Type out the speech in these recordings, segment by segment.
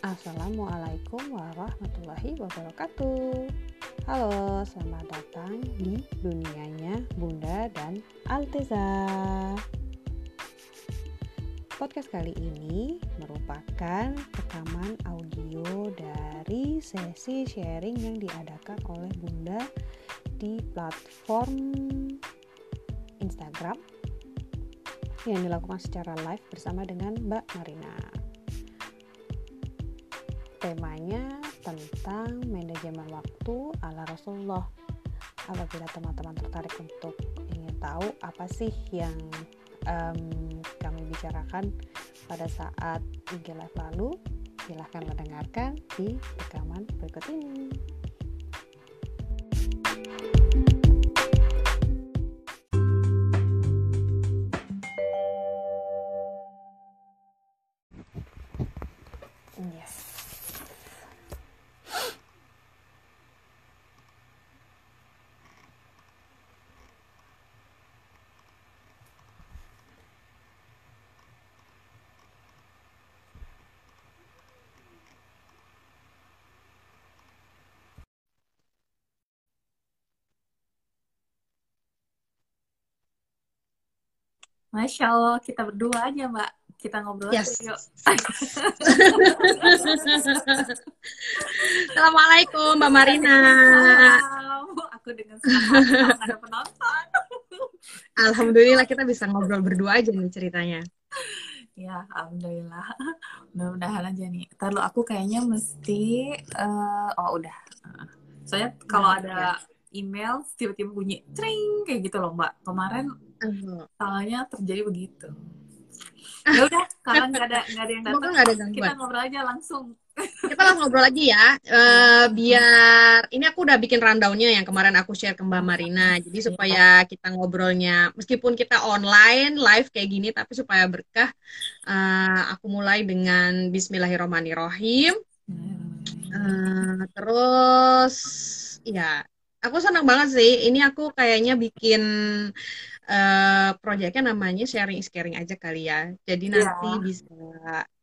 Assalamualaikum warahmatullahi wabarakatuh. Halo, selamat datang di dunianya Bunda dan Alteza. Podcast kali ini merupakan rekaman audio dari sesi sharing yang diadakan oleh Bunda di platform Instagram yang dilakukan secara live bersama dengan Mbak Marina temanya tentang manajemen waktu ala Rasulullah. Apabila teman-teman tertarik untuk ingin tahu apa sih yang um, kami bicarakan pada saat IG Live lalu, silahkan mendengarkan di rekaman berikut ini. Masya Allah, kita berdua aja Mbak. Kita ngobrol Yes. yuk. Assalamualaikum Mbak Marina. Aku dengan ada penonton. Alhamdulillah kita bisa ngobrol berdua aja nih ceritanya. Ya, Alhamdulillah. Mudah-mudahan aja nih. Ntar lu aku kayaknya mesti... eh, oh, udah. Soalnya kalau Nah, ada email, tiba-tiba bunyi tring kayak gitu loh Mbak. Kemarin Eh, salahnya terjadi begitu. Ya udah, karena nggak ada nggak ada yang datang, ada kita ngobrol aja langsung. Kita langsung ngobrol lagi ya. Eh, biar ini aku udah bikin rundownnya yang kemarin aku share ke Mbak Marina. Jadi supaya kita ngobrolnya meskipun kita online live kayak gini tapi supaya berkah. eh, aku mulai dengan Bismillahirrahmanirrahim. Eh, terus ya aku senang banget sih ini aku kayaknya bikin eh proyeknya namanya sharing is caring aja kali ya. Jadi Iya. nanti bisa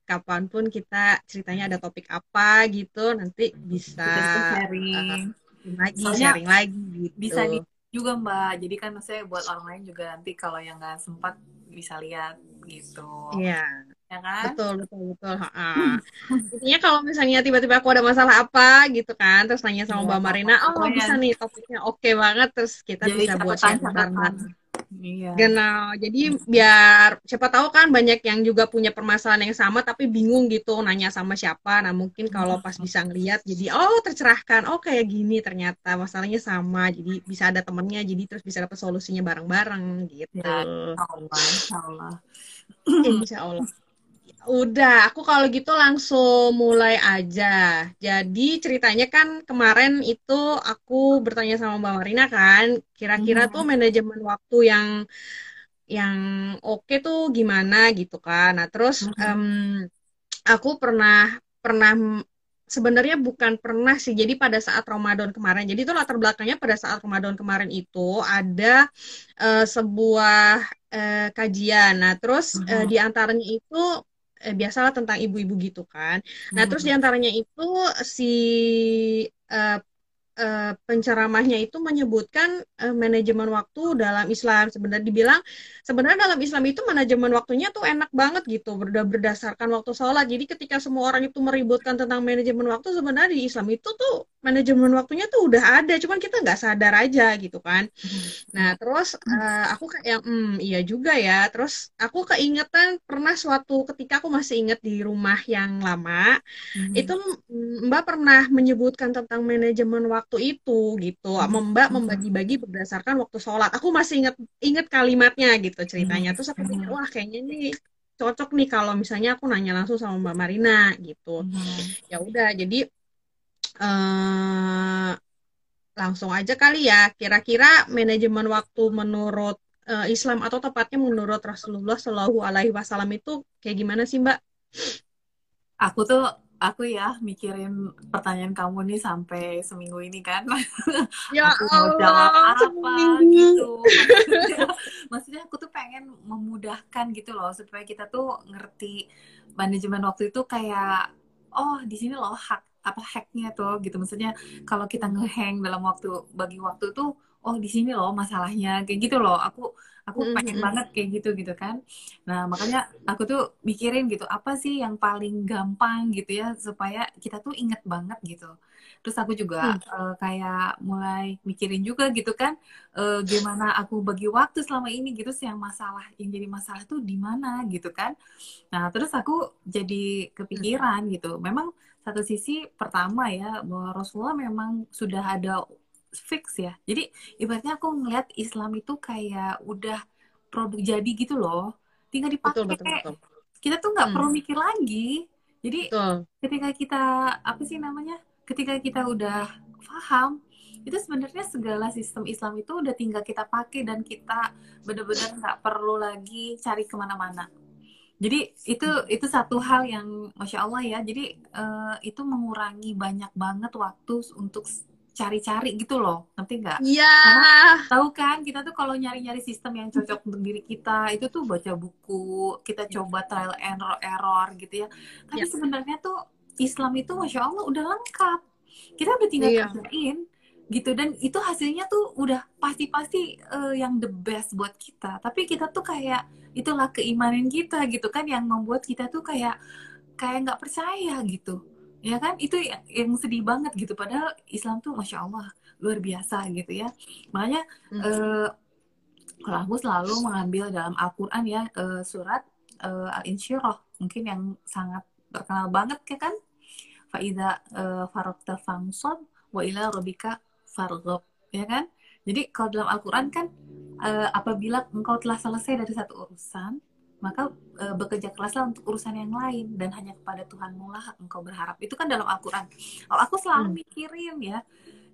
kapan pun kita ceritanya ada topik apa gitu nanti bisa sharing. eh, lagi Soalnya sharing lagi gitu. bisa di juga mbak. Jadi kan maksudnya buat orang lain juga nanti kalau yang nggak sempat bisa lihat gitu. Iya. Ya kan? Betul betul betul. Intinya kalau misalnya tiba-tiba aku ada masalah apa gitu kan terus nanya sama Iya, Mbak Marina oh bisa nih topiknya oke banget terus kita jadi bisa buat sharing catatan catatan iya Genau, jadi biar siapa tahu kan banyak yang juga punya permasalahan yang sama tapi bingung gitu nanya sama siapa. Nah mungkin kalau pas bisa ngeliat jadi oh tercerahkan, oh kayak gini ternyata masalahnya sama, jadi bisa ada temennya, jadi terus bisa dapat solusinya bareng-bareng gitu. Ya. Insya Allah Insya Allah Insya Allah. Udah, aku kalau gitu langsung mulai aja. Jadi ceritanya kan kemarin itu aku bertanya sama Mbak Marina kan, kira-kira Mhm. tuh manajemen waktu yang yang oke tuh gimana gitu kan. Nah, terus Mhm. em, aku pernah pernah sebenarnya bukan pernah sih. Jadi pada saat Ramadan kemarin, jadi itu latar belakangnya pada saat Ramadan kemarin itu ada eh, sebuah eh, kajian. Nah, terus Mhm. di antaranya itu eh, biasalah tentang ibu-ibu gitu kan. Nah, terus di antaranya itu si eh, eh, penceramahnya itu menyebutkan eh, manajemen waktu dalam Islam. Sebenarnya dibilang sebenarnya dalam Islam itu manajemen waktunya tuh enak banget gitu, berda- berdasarkan waktu sholat. Jadi ketika semua orang itu meributkan tentang manajemen waktu, sebenarnya di Islam itu tuh manajemen waktunya tuh udah ada, cuman kita nggak sadar aja gitu kan. Nah, terus eh, aku kayak, hmm, iya juga ya. Terus aku keingetan pernah suatu ketika aku masih inget di rumah yang lama, Mhm. itu mm, Mbak pernah menyebutkan tentang manajemen waktu itu gitu. Mbak membagi-bagi berdasarkan waktu sholat. Aku masih inget inget kalimatnya gitu ceritanya. Terus aku pikir, wah kayaknya ini cocok nih kalau misalnya aku nanya langsung sama Mbak Marina gitu. Mhm. Ya udah, jadi eh langsung aja kali ya. Kira-kira manajemen waktu menurut eh, Islam atau tepatnya menurut Rasulullah Shallallahu Alaihi Wasallam itu kayak gimana sih Mbak? aku tuh aku ya mikirin pertanyaan kamu nih sampai seminggu ini kan. Ya aku mau jawab Allah, apa seminggu. gitu. Maksudnya, maksudnya aku tuh pengen memudahkan gitu loh supaya kita tuh ngerti manajemen waktu itu kayak oh di sini loh hak apa hacknya tuh gitu. Maksudnya kalau kita ngehang dalam waktu bagi waktu tuh oh di sini loh masalahnya kayak gitu loh. Aku aku pengen banget kayak gitu gitu kan. Nah makanya aku tuh mikirin gitu apa sih yang paling gampang gitu ya supaya kita tuh inget banget gitu. Terus aku juga hmm. uh, kayak mulai mikirin juga gitu kan uh, gimana aku bagi waktu selama ini gitu sih yang masalah yang jadi masalah tuh di mana gitu kan. Nah terus aku jadi kepikiran gitu. Memang satu sisi pertama ya bahwa Rasulullah memang sudah ada fix ya. Jadi ibaratnya aku ngeliat Islam itu kayak udah produk jadi gitu loh. Tinggal dipakai. Betul, betul, betul. Kita tuh nggak hmm. perlu mikir lagi. Jadi betul. ketika kita apa sih namanya? Ketika kita udah paham, itu sebenarnya segala sistem Islam itu udah tinggal kita pakai dan kita benar-benar nggak perlu lagi cari ke mana-mana. Jadi itu itu satu hal yang masya Allah ya. Jadi uh, itu mengurangi banyak banget waktu untuk cari-cari gitu loh, nanti nggak? Iya. Yeah. tahu kan kita tuh kalau nyari-nyari sistem yang cocok untuk diri kita itu tuh baca buku, kita iya. coba trial error error gitu ya. Tapi yeah. sebenarnya tuh Islam itu masya Allah udah lengkap. Kita udah tinggal yeah. kerjain gitu dan itu hasilnya tuh udah pasti-pasti uh, yang the best buat kita. Tapi kita tuh kayak itulah keimanan kita gitu kan yang membuat kita tuh kayak kayak nggak percaya gitu ya kan? Itu yang, yang sedih banget gitu. Padahal Islam tuh masya Allah luar biasa gitu ya. Makanya hmm. uh, kalau aku selalu mengambil dalam Al-Quran ya uh, surat uh, Al-Insyirah. Mungkin yang sangat terkenal banget ya kan? Faida uh, farokta fangson wa ila robika fargob ya kan? Jadi kalau dalam Al-Quran kan uh, apabila engkau telah selesai dari satu urusan maka e, bekerja keraslah untuk urusan yang lain dan hanya kepada Tuhanmu lah engkau berharap. Itu kan dalam Al-Quran. Kalau aku selalu hmm. mikirin ya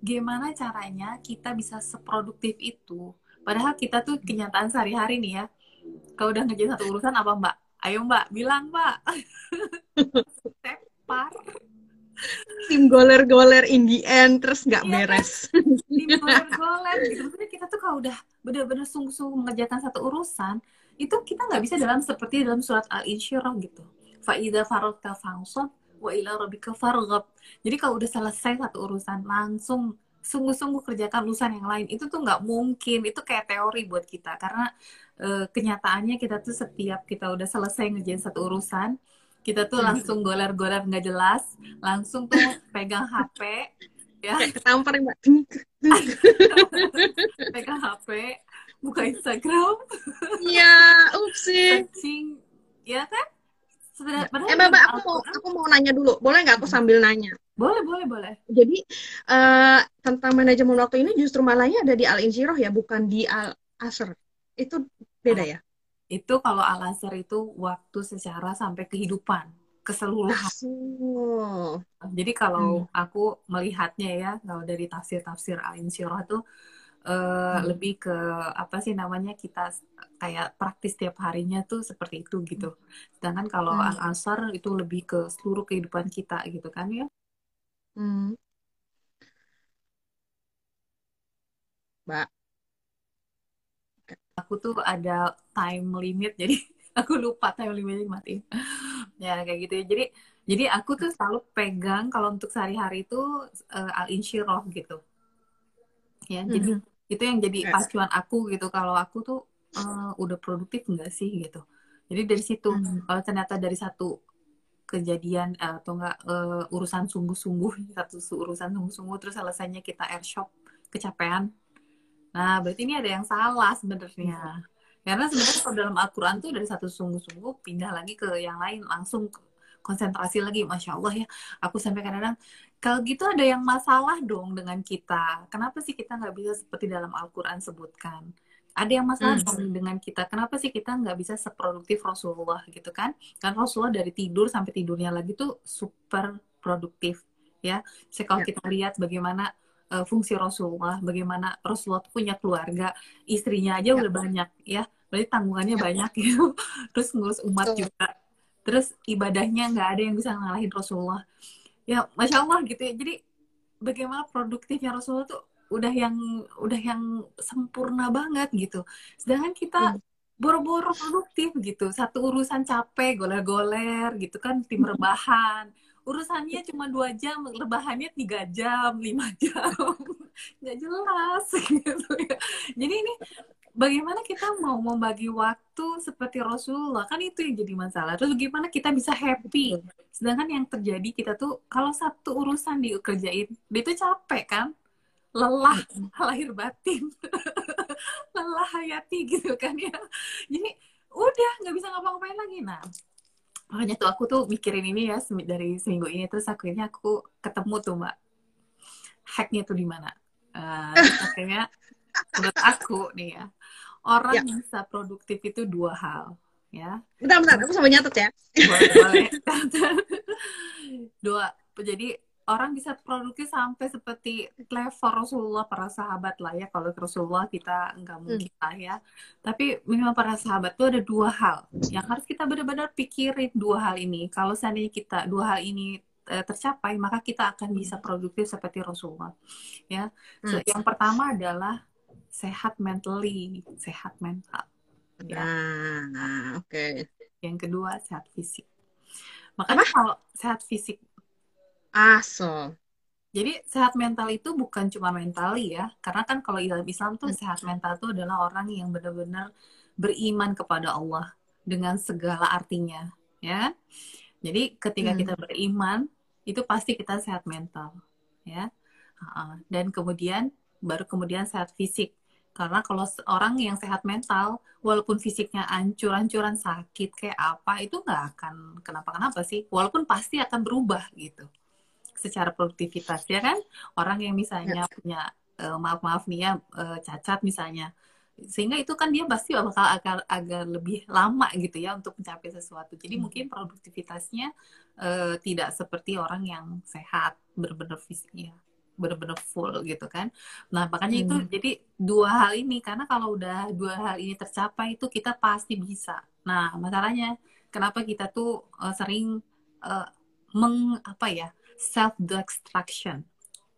gimana caranya kita bisa seproduktif itu. Padahal kita tuh kenyataan sehari-hari nih ya kalau udah ngerjain satu urusan apa mbak? Ayo mbak bilang mbak. Tepar tim goler-goler in the end terus nggak iya, beres. Tim goler-goler gitu. Maksudnya kita tuh kalau udah bener-bener sungguh-sungguh mengerjakan satu urusan itu kita nggak bisa dalam seperti dalam surat al-insyirah gitu. Faida farokta fangsot wa ila rabbika farghab. Jadi kalau udah selesai satu urusan langsung sungguh-sungguh kerjakan urusan yang lain. Itu tuh nggak mungkin. Itu kayak teori buat kita. Karena e, kenyataannya kita tuh setiap kita udah selesai ngerjain satu urusan kita tuh hmm. langsung goler-goler nggak jelas langsung tuh pegang HP ya. Ketampar mbak. Pegang HP buka Instagram. Iya upsi searching. Ya kan? Sebenarnya, eh mbak, aku mau aku mau nanya dulu. Boleh nggak aku sambil nanya? Boleh boleh boleh. Jadi uh, tentang manajemen waktu ini justru malahnya ada di al insyirah ya bukan di al asr. Itu beda ya? itu kalau al asr itu waktu secara sampai kehidupan keseluruhan. Jadi kalau hmm. aku melihatnya ya, kalau dari tafsir-tafsir al-insyirah tuh uh, hmm. lebih ke apa sih namanya kita kayak praktis tiap harinya tuh seperti itu gitu. Sedangkan kalau hmm. al asar itu lebih ke seluruh kehidupan kita gitu kan ya. Hmm. Mbak. Aku tuh ada time limit jadi aku lupa time limitnya mati. ya kayak gitu ya. Jadi jadi aku tuh selalu pegang kalau untuk sehari-hari itu uh, al insyirah gitu. Ya, mm -hmm. jadi itu yang jadi yes. pacuan aku gitu. Kalau aku tuh uh, udah produktif enggak sih gitu. Jadi dari situ hmm. kalau ternyata dari satu kejadian uh, atau enggak uh, urusan sungguh-sungguh satu urusan sungguh-sungguh terus selesainya kita airshop kecapean. Nah berarti ini ada yang salah sebenarnya. Karena sebenarnya kalau dalam Al-Quran tuh dari satu sungguh-sungguh pindah lagi ke yang lain langsung konsentrasi lagi. Masya Allah ya aku sampai kadang-kadang kalau gitu ada yang masalah dong dengan kita. Kenapa sih kita nggak bisa seperti dalam Al-Quran sebutkan? Ada yang masalah hmm. dong dengan kita. Kenapa sih kita nggak bisa seproduktif Rasulullah gitu kan? Kan Rasulullah dari tidur sampai tidurnya lagi tuh super produktif ya. Jadi kalau ya. kita lihat bagaimana uh, fungsi Rasulullah, bagaimana Rasulullah punya keluarga, istrinya aja ya. udah banyak ya. Berarti tanggungannya ya. banyak gitu. Terus ngurus umat Betul. juga. Terus ibadahnya nggak ada yang bisa ngalahin Rasulullah ya masya allah gitu ya. Jadi bagaimana produktifnya Rasulullah tuh udah yang udah yang sempurna banget gitu. Sedangkan kita boro boro-boro produktif gitu. Satu urusan capek goler-goler gitu kan tim rebahan. Urusannya cuma dua jam lebahannya tiga jam lima jam. Nggak jelas gitu ya. Jadi ini bagaimana kita mau membagi waktu seperti Rasulullah? Kan itu yang jadi masalah. Terus gimana kita bisa happy? Sedangkan yang terjadi kita tuh kalau satu urusan dikerjain dia tuh capek kan? Lelah lahir batin. Lelah hayati gitu kan ya. Jadi udah nggak bisa ngapa-ngapain lagi. Nah makanya tuh aku tuh mikirin ini ya dari seminggu ini. Terus akhirnya aku ketemu tuh mbak. Hacknya tuh di mana? Uh, akhirnya menurut aku nih ya orang ya. bisa produktif itu dua hal ya bentar bentar aku sama nyatet ya boleh, boleh. dua jadi orang bisa produktif sampai seperti level Rasulullah para sahabat lah ya kalau Rasulullah kita nggak hmm. mungkin hmm. lah ya tapi minimal para sahabat tuh ada dua hal yang harus kita benar-benar pikirin dua hal ini kalau seandainya kita dua hal ini uh, tercapai maka kita akan bisa produktif seperti Rasulullah ya so, hmm. yang pertama adalah sehat mentally sehat mental ya nah, oke okay. yang kedua sehat fisik makanya kalau sehat fisik Ah, so. Jadi sehat mental itu bukan cuma mentali ya, karena kan kalau dalam Islam tuh hmm. sehat mental itu adalah orang yang benar-benar beriman kepada Allah dengan segala artinya, ya. Jadi ketika hmm. kita beriman, itu pasti kita sehat mental, ya. Dan kemudian baru kemudian sehat fisik. Karena kalau orang yang sehat mental, walaupun fisiknya ancur-ancuran sakit kayak apa, itu nggak akan kenapa-kenapa sih. Walaupun pasti akan berubah gitu secara produktivitas ya kan orang yang misalnya ya. punya uh, maaf maaf nih ya uh, cacat misalnya sehingga itu kan dia pasti bakal agak agak lebih lama gitu ya untuk mencapai sesuatu jadi hmm. mungkin produktivitasnya uh, tidak seperti orang yang sehat benar-benar fisiknya benar-benar full gitu kan. Nah makanya hmm. itu jadi dua hal ini karena kalau udah dua hal ini tercapai itu kita pasti bisa. Nah masalahnya kenapa kita tuh uh, sering uh, meng apa ya self destruction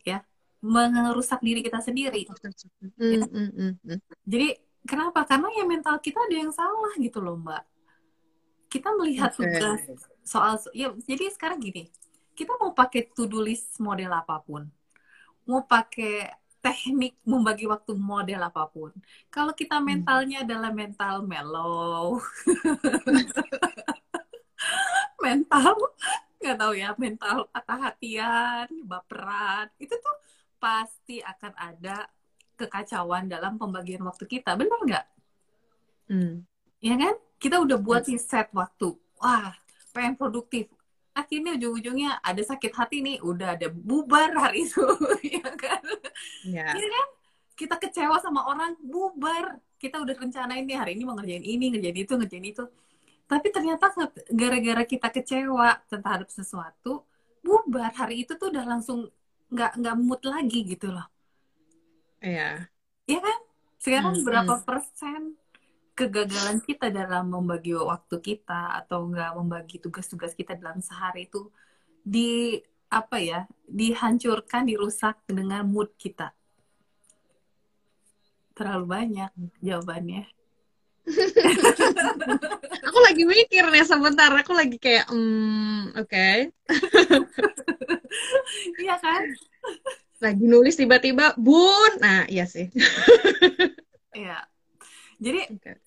ya merusak diri kita sendiri mm, ya. mm, mm, mm. jadi kenapa karena ya mental kita ada yang salah gitu loh mbak kita melihat okay. tugas soal ya jadi sekarang gini kita mau pakai to do list model apa pun mau pakai teknik membagi waktu model apa pun kalau kita hmm. mentalnya hmm. adalah mental mellow mental nggak tahu ya mental patah hatian baperan itu tuh pasti akan ada kekacauan dalam pembagian waktu kita benar nggak hmm. ya kan kita udah buat hmm. set waktu wah pengen produktif akhirnya ujung-ujungnya ada sakit hati nih udah ada bubar hari itu ya kan? Ya. ya kan kita kecewa sama orang bubar. Kita udah rencanain nih hari ini mau ngerjain ini ngerjain itu ngerjain itu. Tapi ternyata gara-gara kita kecewa terhadap sesuatu bubar. Hari itu tuh udah langsung nggak nggak mood lagi gitu loh. Iya. Iya kan? Sekarang hmm, berapa persen kegagalan kita dalam membagi waktu kita atau nggak membagi tugas-tugas kita dalam sehari itu di apa ya dihancurkan dirusak dengan mood kita. Terlalu banyak jawabannya. Aku lagi mikir nih sebentar aku lagi kayak hmm oke. Okay. iya kan? Lagi nulis tiba-tiba bun. Nah iya sih. Iya. Jadi okay.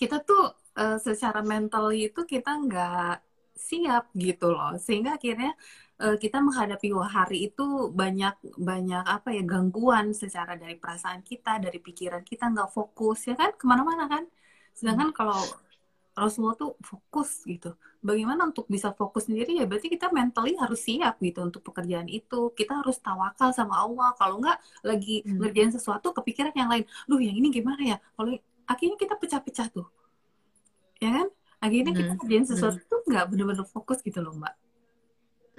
Kita tuh uh, secara mental itu kita nggak siap gitu loh. Sehingga akhirnya uh, kita menghadapi hari itu banyak banyak apa ya gangguan secara dari perasaan kita dari pikiran kita nggak fokus ya kan? Ke mana-mana kan? Sedangkan hmm. kalau Rasulullah tuh fokus gitu. Bagaimana untuk bisa fokus sendiri? Ya berarti kita mentally harus siap gitu untuk pekerjaan itu. Kita harus tawakal sama Allah. Kalau nggak lagi hmm. ngerjain sesuatu kepikiran yang lain. Duh yang ini gimana ya? Kalau akhirnya kita pecah-pecah tuh. Ya kan? Akhirnya kita hmm. ngerjain sesuatu tuh nggak bener-bener fokus gitu loh mbak.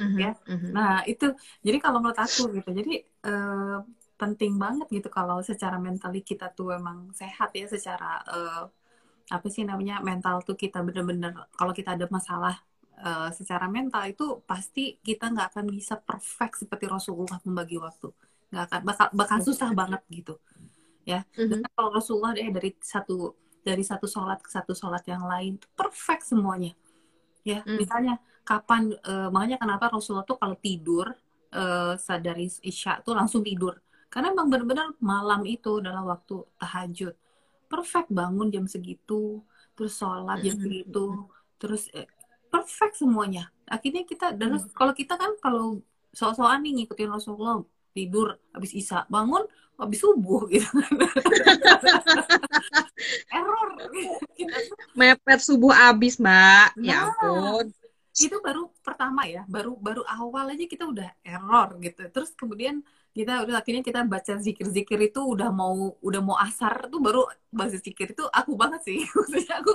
Mm-hmm. ya. mm-hmm. nah itu. Jadi kalau menurut aku gitu jadi uh, penting banget gitu kalau secara mentali kita tuh emang sehat ya secara uh, apa sih namanya mental tuh kita bener-bener kalau kita ada masalah uh, secara mental itu pasti kita nggak akan bisa perfect seperti Rasulullah membagi waktu. Nggak akan bakal bakal susah banget gitu ya mm-hmm. kalau Rasulullah deh dari satu dari satu sholat ke satu sholat yang lain perfect semuanya ya mm. misalnya kapan uh, makanya kenapa Rasulullah tuh kalau tidur uh, sadari isya tuh langsung tidur karena emang benar-benar malam itu adalah waktu tahajud perfect bangun jam segitu terus sholat jam segitu terus eh, perfect semuanya akhirnya kita dan hmm. kalau kita kan kalau soal-soal nih ngikutin Rasulullah tidur habis isya bangun habis subuh gitu. Error. Mepet subuh habis mbak. Ya nah, ya ampun. itu baru pertama ya baru baru awal aja kita udah error gitu. Terus kemudian kita udah akhirnya kita baca zikir-zikir itu udah mau udah mau asar tuh baru baca zikir itu aku banget sih. Maksudnya aku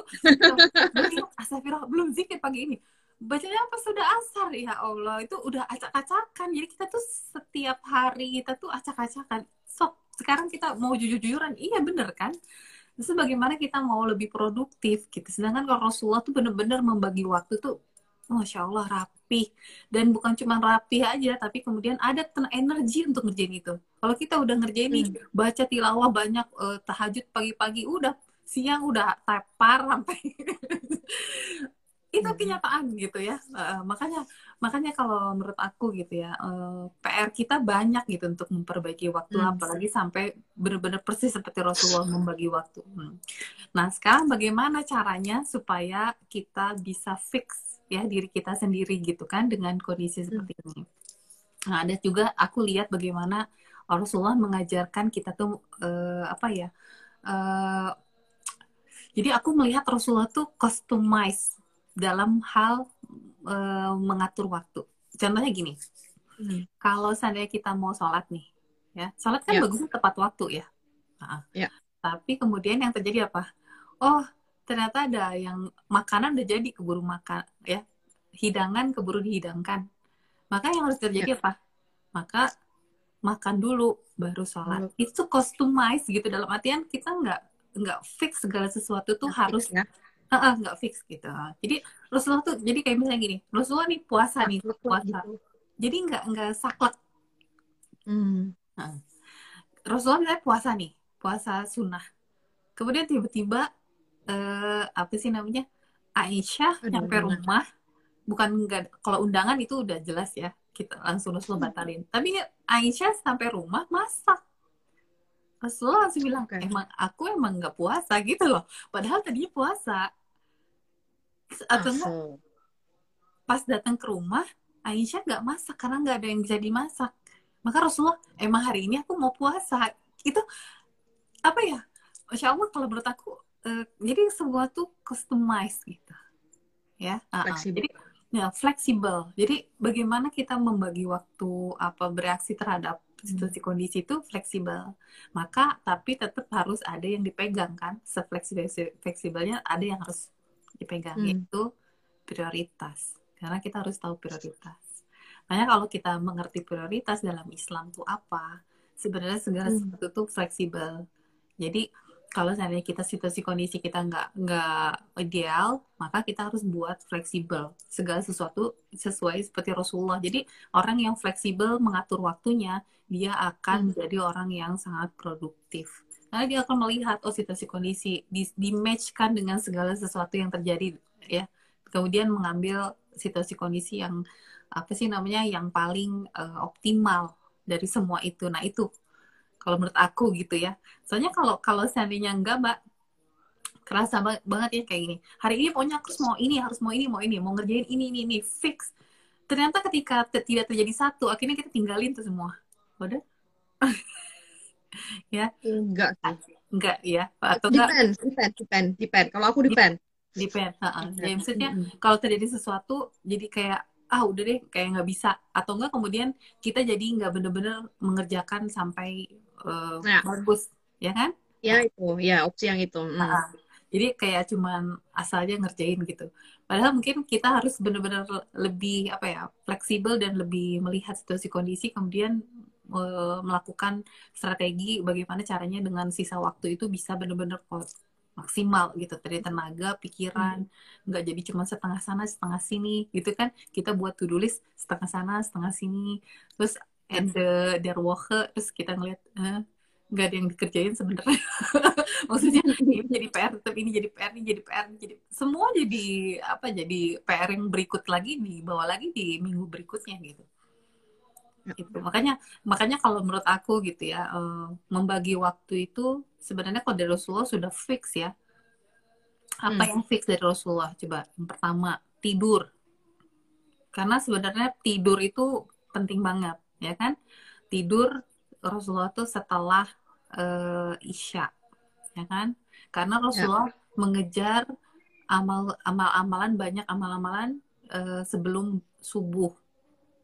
astagfirullah belum zikir pagi ini bacanya apa? Sudah asar ya Allah. Itu udah acak-acakan. Jadi kita tuh setiap hari kita tuh acak-acakan. Sok sekarang kita mau jujur-jujuran. Iya bener kan? Terus bagaimana kita mau lebih produktif gitu. Sedangkan kalau Rasulullah tuh bener-bener membagi waktu tuh Masya Allah rapi dan bukan cuma rapi aja tapi kemudian ada energi untuk ngerjain itu. Kalau kita udah ngerjain nih hmm. baca tilawah banyak uh, tahajud pagi-pagi udah siang udah tepar sampai itu kenyataan gitu ya uh, makanya makanya kalau menurut aku gitu ya uh, eh, PR kita banyak gitu untuk memperbaiki waktu hmm. apalagi sampai benar-benar persis seperti Rasulullah membagi waktu hmm. nah sekarang bagaimana caranya supaya kita bisa fix ya diri kita sendiri gitu kan dengan kondisi hmm. seperti ini nah ada juga aku lihat bagaimana Rasulullah mengajarkan kita tuh uh, apa ya uh, jadi aku melihat Rasulullah tuh customize dalam hal uh, mengatur waktu. Contohnya gini, hmm. kalau seandainya kita mau sholat nih, ya sholat kan yeah. bagusnya tepat waktu ya. Nah, yeah. Tapi kemudian yang terjadi apa? Oh ternyata ada yang makanan udah jadi keburu makan, ya hidangan keburu dihidangkan. Maka yang harus terjadi yeah. apa? Maka makan dulu baru sholat. Hmm. Itu customize gitu dalam artian kita nggak nggak fix segala sesuatu tuh harus ya uh, nggak fix gitu. Jadi Rasulullah tuh jadi kayak misalnya gini Rasulullah nih puasa nih puasa. gitu. jadi nggak nggak saklek. Hmm. nah, Rasulullah misalnya puasa nih puasa sunnah. Kemudian tiba-tiba uh, apa sih namanya Aisyah Aduh, nyampe rumah. Bukan enggak kalau undangan itu udah jelas ya kita langsung Rasulullah hmm. batalin. Tapi Aisyah sampai rumah masak. Rasulullah langsung bilang okay. emang aku emang nggak puasa gitu loh. Padahal tadinya puasa atau enggak pas datang ke rumah Aisyah nggak masak karena nggak ada yang bisa dimasak. Maka Rasulullah emang hari ini aku mau puasa. Itu apa ya Masya Allah kalau menurut aku uh, jadi semua tuh customize gitu ya. Uh -uh. jadi ya fleksibel. Jadi bagaimana kita membagi waktu apa bereaksi terhadap situasi kondisi itu fleksibel. Maka tapi tetap harus ada yang dipegang kan sefleksibel fleksibelnya ada yang harus dipegang hmm. yaitu prioritas karena kita harus tahu prioritas makanya kalau kita mengerti prioritas dalam Islam itu apa sebenarnya segala hmm. sesuatu itu fleksibel jadi kalau seandainya kita situasi kondisi kita nggak nggak ideal, maka kita harus buat fleksibel segala sesuatu sesuai seperti Rasulullah. Jadi orang yang fleksibel mengatur waktunya, dia akan hmm. menjadi orang yang sangat produktif. Karena dia akan melihat oh situasi kondisi di, di matchkan dengan segala sesuatu yang terjadi ya. Kemudian mengambil situasi kondisi yang apa sih namanya yang paling uh, optimal dari semua itu. Nah itu kalau menurut aku gitu ya. Soalnya kalau kalau seandainya enggak mbak kerasa banget ya kayak gini. Hari ini pokoknya aku harus mau ini harus mau ini mau ini mau ngerjain ini ini ini fix. Ternyata ketika tidak terjadi satu akhirnya kita tinggalin tuh semua. Udah ya. Enggak enggak ya. Atau enggak? Depend depend depend depend. Kalau aku depend. Depend uh -uh. jadi maksudnya mm -hmm. kalau terjadi sesuatu jadi kayak ah udah deh kayak nggak bisa. Atau enggak kemudian kita jadi nggak bener-bener mengerjakan sampai uh, nah. bagus. Ya kan? Ya itu. Ya opsi yang itu. Hmm. nah, jadi kayak cuman asal aja ngerjain gitu. Padahal mungkin kita harus benar-benar lebih apa ya fleksibel dan lebih melihat situasi kondisi kemudian uh, melakukan strategi bagaimana caranya dengan sisa waktu itu bisa benar-benar maksimal gitu. Dari tenaga pikiran hmm. nggak jadi cuma setengah sana setengah sini. Gitu kan kita buat to do list setengah sana setengah sini. Terus and the der Woche terus kita ngeliat eh, nggak ada yang dikerjain sebenarnya. Maksudnya ini jadi PR tetap ini jadi PR ini jadi PR ini jadi semua jadi apa jadi PR yang berikut lagi dibawa lagi di minggu berikutnya gitu itu makanya makanya kalau menurut aku gitu ya uh, membagi waktu itu sebenarnya kalau dari Rasulullah sudah fix ya. Apa hmm. yang fix dari Rasulullah? Coba yang pertama tidur. Karena sebenarnya tidur itu penting banget ya kan? Tidur Rasulullah tuh setelah uh, isya ya kan? Karena Rasulullah ya. mengejar amal amal amalan banyak amal amalan uh, sebelum subuh.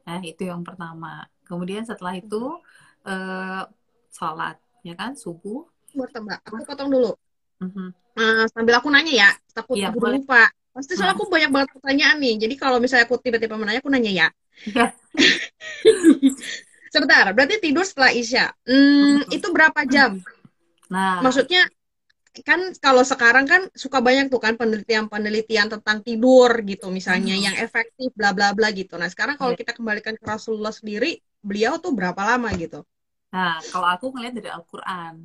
Nah itu yang pertama kemudian setelah itu uh, sholat ya kan subuh Bentar, aku potong dulu uh-huh. uh, sambil aku nanya ya takut ya, aku lupa pasti soalnya aku banyak banget pertanyaan nih jadi kalau misalnya aku tiba-tiba menanya aku nanya ya iya. Sebentar, berarti tidur setelah Isya. Hmm, itu berapa jam? Nah, maksudnya kan kalau sekarang kan suka banyak tuh kan penelitian-penelitian tentang tidur gitu misalnya hmm. yang efektif bla bla bla gitu. Nah, sekarang kalau iya. kita kembalikan ke Rasulullah sendiri, beliau tuh berapa lama gitu? Nah, kalau aku ngeliat dari Al-Qur'an.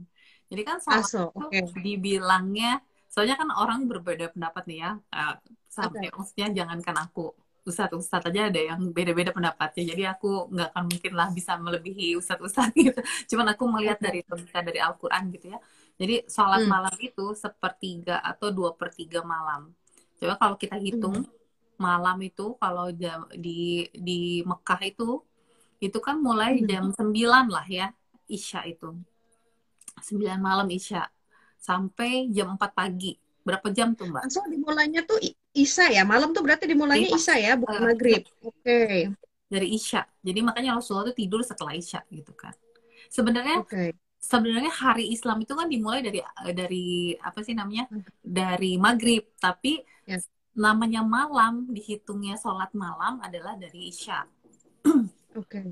Jadi kan soal Aso, okay. dibilangnya soalnya kan orang berbeda pendapat nih ya. Uh, sampai okay. maksudnya jangankan aku ustadz ustadz aja ada yang beda-beda pendapatnya jadi aku nggak akan mungkin lah bisa melebihi ustadz ustadz gitu cuman aku melihat dari logika dari Al-Quran gitu ya jadi sholat hmm. malam itu sepertiga atau dua per tiga malam coba kalau kita hitung hmm. malam itu kalau di di Mekah itu itu kan mulai hmm. jam sembilan lah ya isya itu sembilan malam isya sampai jam empat pagi berapa jam tuh mbak? So dimulainya tuh Isya ya, malam tuh berarti dimulainya Isya ya, bukan maghrib. Oke. Okay. Dari Isya. Jadi makanya Rasulullah tuh tidur setelah Isya gitu kan. Sebenarnya okay. sebenarnya hari Islam itu kan dimulai dari dari apa sih namanya? Hmm. Dari maghrib, tapi yes. namanya malam dihitungnya sholat malam adalah dari Isya. Oke. Okay.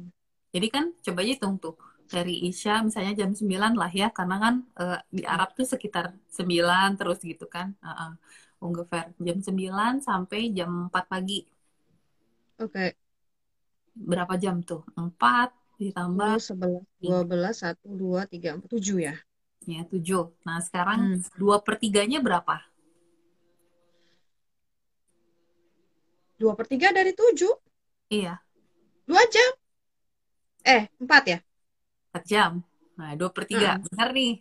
Jadi kan coba aja hitung tuh dari Isya misalnya jam 9 lah ya karena kan uh, di Arab tuh sekitar 9 terus gitu kan. Uh -uh jam 9 sampai jam 4 pagi. Oke. Okay. Berapa jam tuh? 4 ditambah 11, 12, 1, 2, 3, 4, 7 ya? Ya, 7. Nah, sekarang hmm. 2 per 3-nya berapa? 2 per 3 dari 7? Iya. 2 jam? Eh, 4 ya? 4 jam. Nah, 2 per 3. Hmm. Benar nih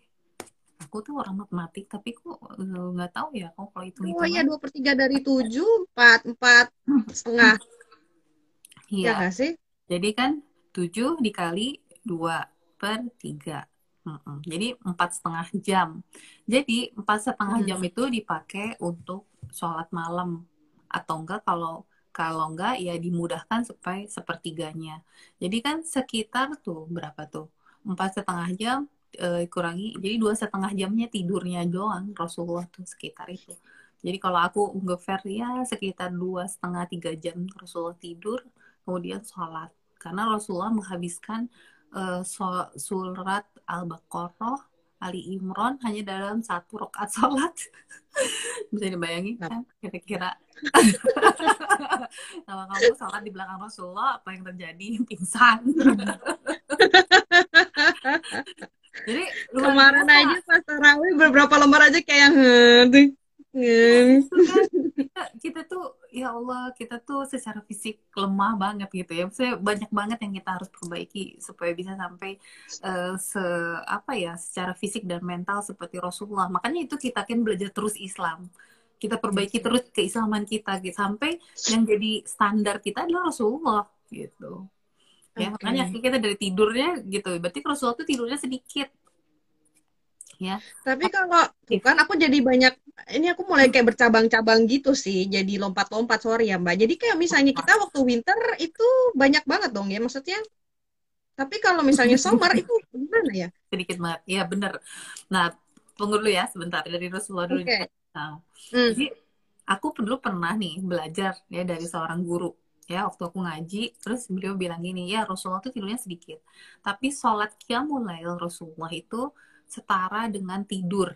aku tuh orang matematik tapi kok eh, nggak tahu ya kok kalau itu oh iya dua per tiga dari tujuh empat empat setengah iya ya sih jadi kan tujuh dikali dua per tiga jadi empat setengah jam jadi empat setengah jam hmm. itu dipakai untuk sholat malam atau enggak kalau kalau enggak ya dimudahkan supaya sepertiganya. Jadi kan sekitar tuh berapa tuh? Empat setengah jam uh, kurangi jadi dua setengah jamnya tidurnya doang Rasulullah tuh sekitar itu. Jadi kalau aku ngever ya sekitar dua setengah tiga jam Rasulullah tidur kemudian sholat. Karena Rasulullah menghabiskan uh, surat Al-Baqarah Ali Imron hanya dalam satu rakaat sholat. Bisa dibayangin kan kira-kira. Kalau kamu sholat di belakang Rasulullah apa yang terjadi? Pingsan. Jadi kemarin biasa. aja pas tarawih beberapa lembar aja kayak ngeding. kita, kita tuh ya Allah kita tuh secara fisik lemah banget gitu ya. Saya banyak banget yang kita harus perbaiki supaya bisa sampai uh, se apa ya secara fisik dan mental seperti Rasulullah. Makanya itu kita kan belajar terus Islam. Kita perbaiki terus keislaman kita gitu sampai yang jadi standar kita adalah Rasulullah gitu ya okay. makanya kita dari tidurnya gitu berarti kalau suatu tidurnya sedikit ya. Tapi kalau kan aku jadi banyak ini aku mulai kayak bercabang-cabang gitu sih jadi lompat-lompat sorry ya mbak. Jadi kayak misalnya kita waktu winter itu banyak banget dong ya maksudnya. Tapi kalau misalnya summer itu gimana ya? Sedikit banget ya bener. Nah tunggu dulu ya sebentar dari Rasulullah dulu okay. nah, hmm. jadi aku dulu pernah nih belajar ya dari seorang guru ya waktu aku ngaji terus beliau bilang gini ya Rasulullah itu tidurnya sedikit tapi sholat qiyamul Rasulullah itu setara dengan tidur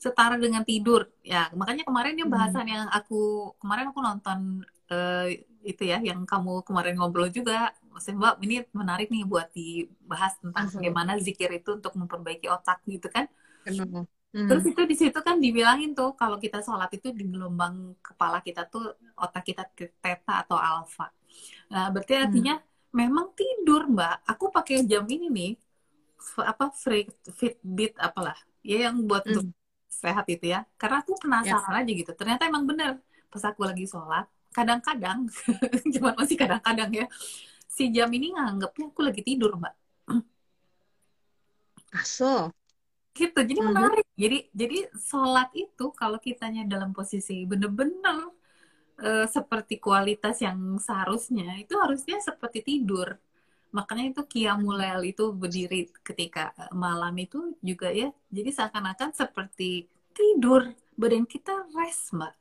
setara dengan tidur ya makanya kemarin yang bahasan hmm. yang aku kemarin aku nonton uh, itu ya yang kamu kemarin ngobrol juga maksudnya Mbak ini menarik nih buat dibahas tentang Asal. bagaimana zikir itu untuk memperbaiki otak gitu kan. Hmm. Terus itu di situ kan dibilangin tuh kalau kita sholat itu di gelombang kepala kita tuh otak kita theta atau alfa. Nah, berarti Hmm. artinya memang tidur, Mbak. Aku pakai jam ini nih apa free Fitbit apalah. Ya yang buat Hmm. sehat itu ya. Karena aku penasaran aja gitu. Ternyata emang bener pas aku lagi sholat, kadang-kadang cuma masih kadang-kadang ya. Si jam ini nganggapnya aku lagi tidur, Mbak. Aso. gitu jadi Mhm. menarik jadi jadi sholat itu kalau kitanya dalam posisi bener-bener eh, seperti kualitas yang seharusnya itu harusnya seperti tidur makanya itu qiyamul itu berdiri ketika eh, malam itu juga ya. Jadi seakan-akan seperti tidur badan kita rest mbak.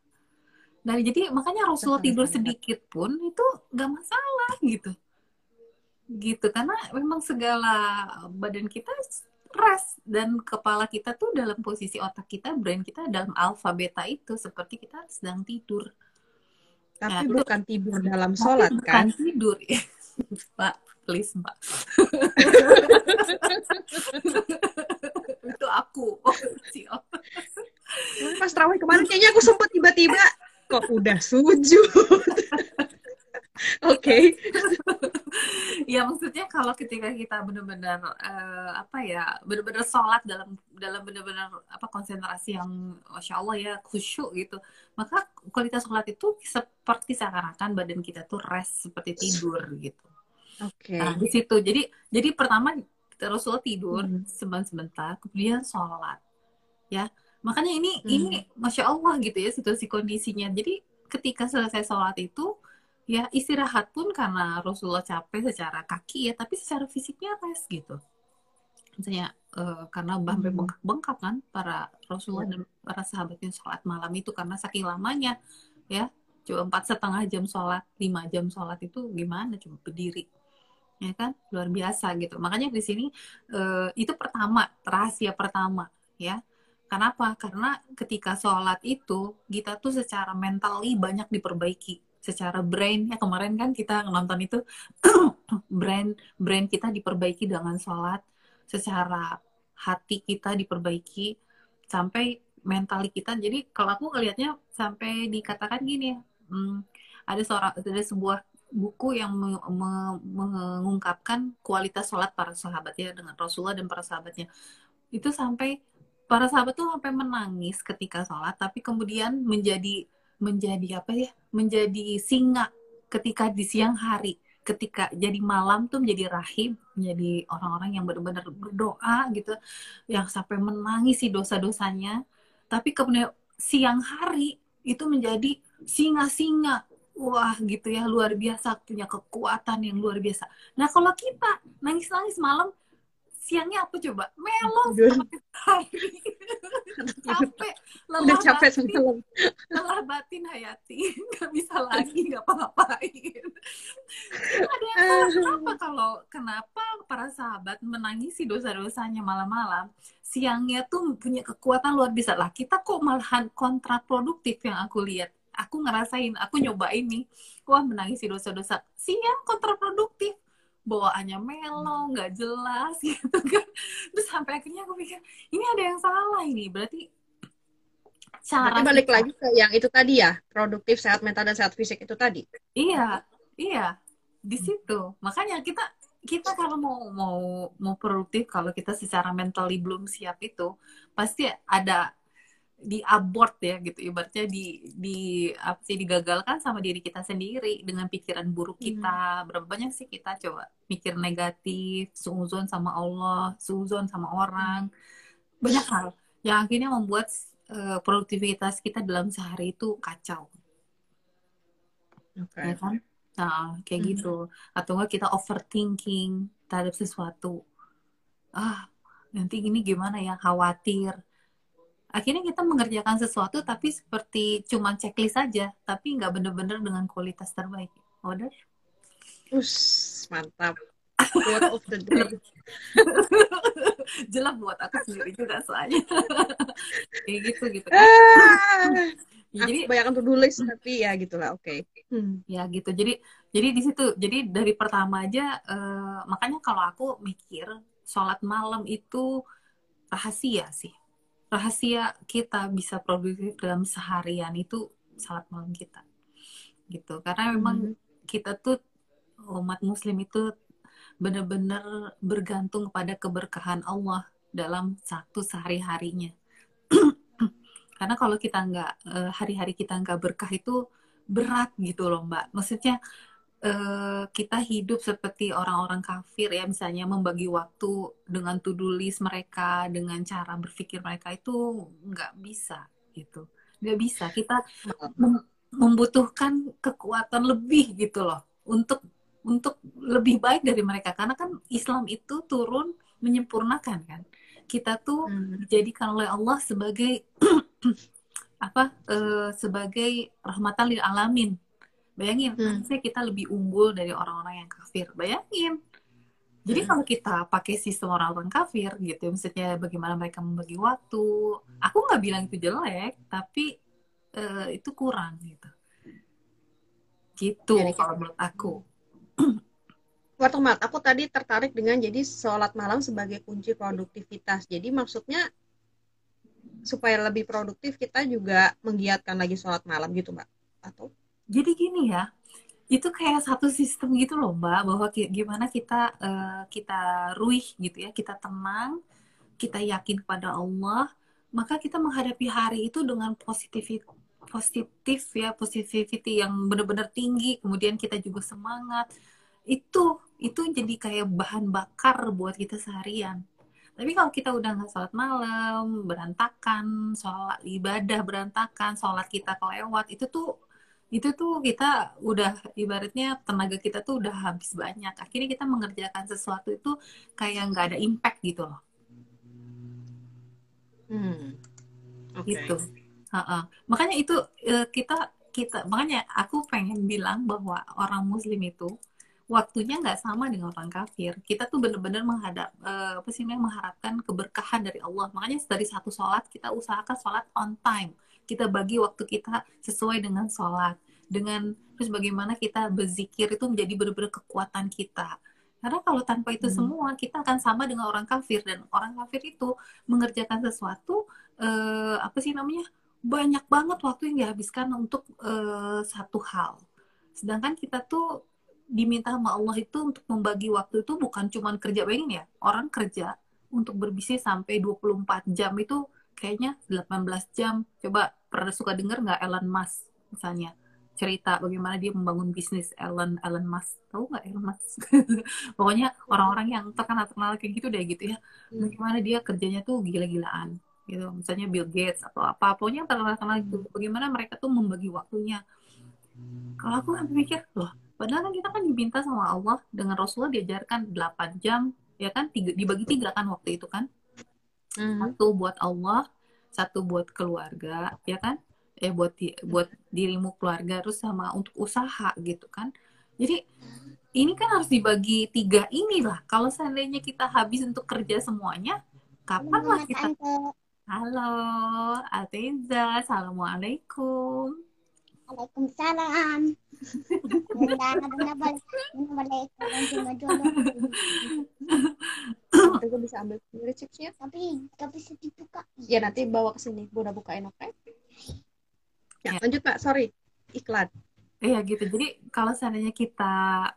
Nah jadi makanya Rasulullah tidur sedikit pun itu nggak masalah gitu. Gitu karena memang segala badan kita rest dan kepala kita tuh dalam posisi otak kita brain kita dalam alfa beta itu seperti kita sedang tidur. Tapi Nah, bukan tidur dalam sholat bukan kan? tidur ya pak please mbak itu aku oh. Pas terawih kemarin kayaknya aku sempet tiba-tiba kok udah sujud. Oke. ya maksudnya kalau ketika kita benar-benar eh, apa ya benar-benar sholat dalam dalam benar-benar apa konsentrasi yang masya Allah ya khusyuk gitu maka kualitas sholat itu seperti seakan-akan badan kita tuh rest seperti tidur gitu Oke. nah di situ jadi jadi pertama Rasulullah tidur Hmm. sebentar kemudian sholat ya makanya ini Hmm. ini masya Allah gitu ya situasi kondisinya jadi ketika selesai sholat itu ya istirahat pun karena Rasulullah capek secara kaki ya tapi secara fisiknya rest gitu misalnya eh, karena sampai Hmm. bengkak-bengkak kan para Rasulullah dan para sahabatnya sholat malam itu karena saking lamanya ya coba empat setengah jam sholat lima jam sholat itu gimana cuma berdiri ya kan? Luar biasa gitu. Makanya di sini eh, itu pertama rahasia pertama ya. Kenapa? Karena ketika sholat itu kita tuh secara mentally banyak diperbaiki. Secara brain ya kemarin kan kita nonton itu brain brain kita diperbaiki dengan sholat. Secara hati kita diperbaiki sampai mentali kita. Jadi kalau aku ngelihatnya sampai dikatakan gini ya hmm, ada seorang ada sebuah buku yang me- me- mengungkapkan kualitas sholat para sahabat ya dengan Rasulullah dan para sahabatnya. Itu sampai para sahabat tuh sampai menangis ketika sholat tapi kemudian menjadi menjadi apa ya menjadi singa ketika di siang hari. Ketika jadi malam tuh menjadi rahim menjadi orang-orang yang benar-benar berdoa gitu yang sampai menangis si dosa-dosanya. Tapi kemudian siang hari itu menjadi singa-singa wah gitu ya luar biasa punya kekuatan yang luar biasa. Nah kalau kita nangis-nangis malam siangnya apa coba? Melo capek lelah Udah capek batin, lelah batin hayati. Nggak bisa lagi ngapa-ngapain ada yang salah kenapa kalau kenapa para sahabat menangisi dosa-dosanya malam-malam? Siangnya tuh punya kekuatan luar biasa. Lah kita kok malahan kontraproduktif yang aku lihat aku ngerasain aku nyobain nih. Wah menangisi dosa-dosa. Siang kontraproduktif. Bawaannya melo nggak jelas gitu kan. Terus sampai akhirnya aku pikir ini ada yang salah ini. Berarti cara Berarti balik kita- lagi ke yang itu tadi ya, produktif, sehat mental dan sehat fisik itu tadi. Iya, iya, di situ. Makanya kita kita kalau mau mau mau produktif, kalau kita secara mentally belum siap itu, pasti ada di abort ya gitu ibaratnya di di apa sih digagalkan sama diri kita sendiri dengan pikiran buruk kita berapa banyak sih kita coba mikir negatif suuzon sama Allah suuzon sama orang banyak hal yang akhirnya membuat eh, produktivitas kita dalam sehari itu kacau Oke. ya kan? Nah, kayak Mhm. gitu. Atau enggak kita overthinking terhadap sesuatu. Ah, nanti gini gimana ya? Khawatir. Akhirnya kita mengerjakan sesuatu tapi seperti cuman checklist saja, tapi nggak bener-bener dengan kualitas terbaik. Udah. Us, mantap. Quote of the day. Jelas buat aku sendiri juga soalnya. kayak gitu gitu. Ya, jadi kebanyakan to do list tapi ya gitulah oke okay. hmm. ya gitu jadi jadi di situ jadi dari pertama aja uh, makanya kalau aku mikir sholat malam itu rahasia sih rahasia kita bisa produktif dalam seharian itu sholat malam kita gitu. Karena memang hmm. kita tuh umat muslim itu benar-benar bergantung pada keberkahan Allah dalam satu sehari-harinya. Karena kalau kita nggak eh, hari-hari kita nggak berkah itu berat gitu loh mbak. Maksudnya eh, kita hidup seperti orang-orang kafir ya misalnya membagi waktu dengan to-do list mereka dengan cara berpikir mereka itu nggak bisa gitu. Nggak bisa. Kita membutuhkan kekuatan lebih gitu loh untuk untuk lebih baik dari mereka. Karena kan Islam itu turun menyempurnakan kan. Kita tuh hmm. dijadikan oleh Allah sebagai apa uh, sebagai rahmatan lil alamin. Bayangin, hmm. saya kita lebih unggul dari orang-orang yang kafir. Bayangin. Jadi hmm. kalau kita pakai sistem orang-orang kafir gitu, misalnya bagaimana mereka membagi waktu, aku nggak bilang itu jelek, tapi uh, itu kurang gitu. Gitu jadi, kalau menurut aku. Waktu mat, aku tadi tertarik dengan jadi sholat malam sebagai kunci produktivitas. Jadi maksudnya supaya lebih produktif kita juga menggiatkan lagi sholat malam gitu mbak atau jadi gini ya itu kayak satu sistem gitu loh mbak bahwa gimana kita uh, kita ruih gitu ya kita tenang kita yakin kepada Allah maka kita menghadapi hari itu dengan positif positif ya positivity yang benar-benar tinggi kemudian kita juga semangat. Itu itu jadi kayak bahan bakar buat kita seharian. Tapi kalau kita udah nggak sholat malam, berantakan, sholat ibadah berantakan, sholat kita kelewat, itu tuh itu tuh kita udah ibaratnya tenaga kita tuh udah habis banyak. Akhirnya kita mengerjakan sesuatu itu kayak nggak ada impact gitu loh. Hmm. Okay. Gitu. Uh -uh. Makanya itu uh, kita kita makanya aku pengen bilang bahwa orang muslim itu waktunya nggak sama dengan orang kafir. Kita tuh bener-bener menghadap uh, apa sih mengharapkan keberkahan dari Allah. Makanya dari satu sholat kita usahakan sholat on time. Kita bagi waktu kita sesuai dengan sholat. Dengan terus bagaimana kita berzikir itu menjadi bener-bener kekuatan kita. Karena kalau tanpa itu hmm. semua kita akan sama dengan orang kafir dan orang kafir itu mengerjakan sesuatu uh, apa sih namanya banyak banget waktu yang dihabiskan untuk uh, satu hal. Sedangkan kita tuh diminta sama Allah itu untuk membagi waktu itu bukan cuma kerja bayangin ya orang kerja untuk berbisnis sampai 24 jam itu kayaknya 18 jam coba pernah suka dengar nggak Elon Musk misalnya cerita bagaimana dia membangun bisnis Elon Elon Musk tahu nggak Elon Musk pokoknya orang-orang yang terkenal terkenal kayak gitu deh gitu ya hmm. bagaimana dia kerjanya tuh gila-gilaan gitu misalnya Bill Gates atau apa pokoknya terkenal terkenal gitu bagaimana mereka tuh membagi waktunya kalau aku mikir loh Padahal kan kita kan diminta sama Allah dengan Rasulullah diajarkan 8 jam, ya kan? Tiga, dibagi tiga kan waktu itu kan? Mm-hmm. Satu buat Allah, satu buat keluarga, ya kan? Eh buat di, buat dirimu keluarga, terus sama untuk usaha gitu kan? Jadi ini kan harus dibagi tiga inilah. Kalau seandainya kita habis untuk kerja semuanya, kapan lah kita? Halo, Alteza, assalamualaikum. Waalaikumsalam. Nanti gue bisa ambil sendiri chipsnya. Tapi gak bisa dibuka. Ya nanti bawa ke sini. Gue udah bukain oke. Okay? Ya, ya, lanjut Pak. Sorry. Iklan. Iya gitu. Jadi kalau seandainya kita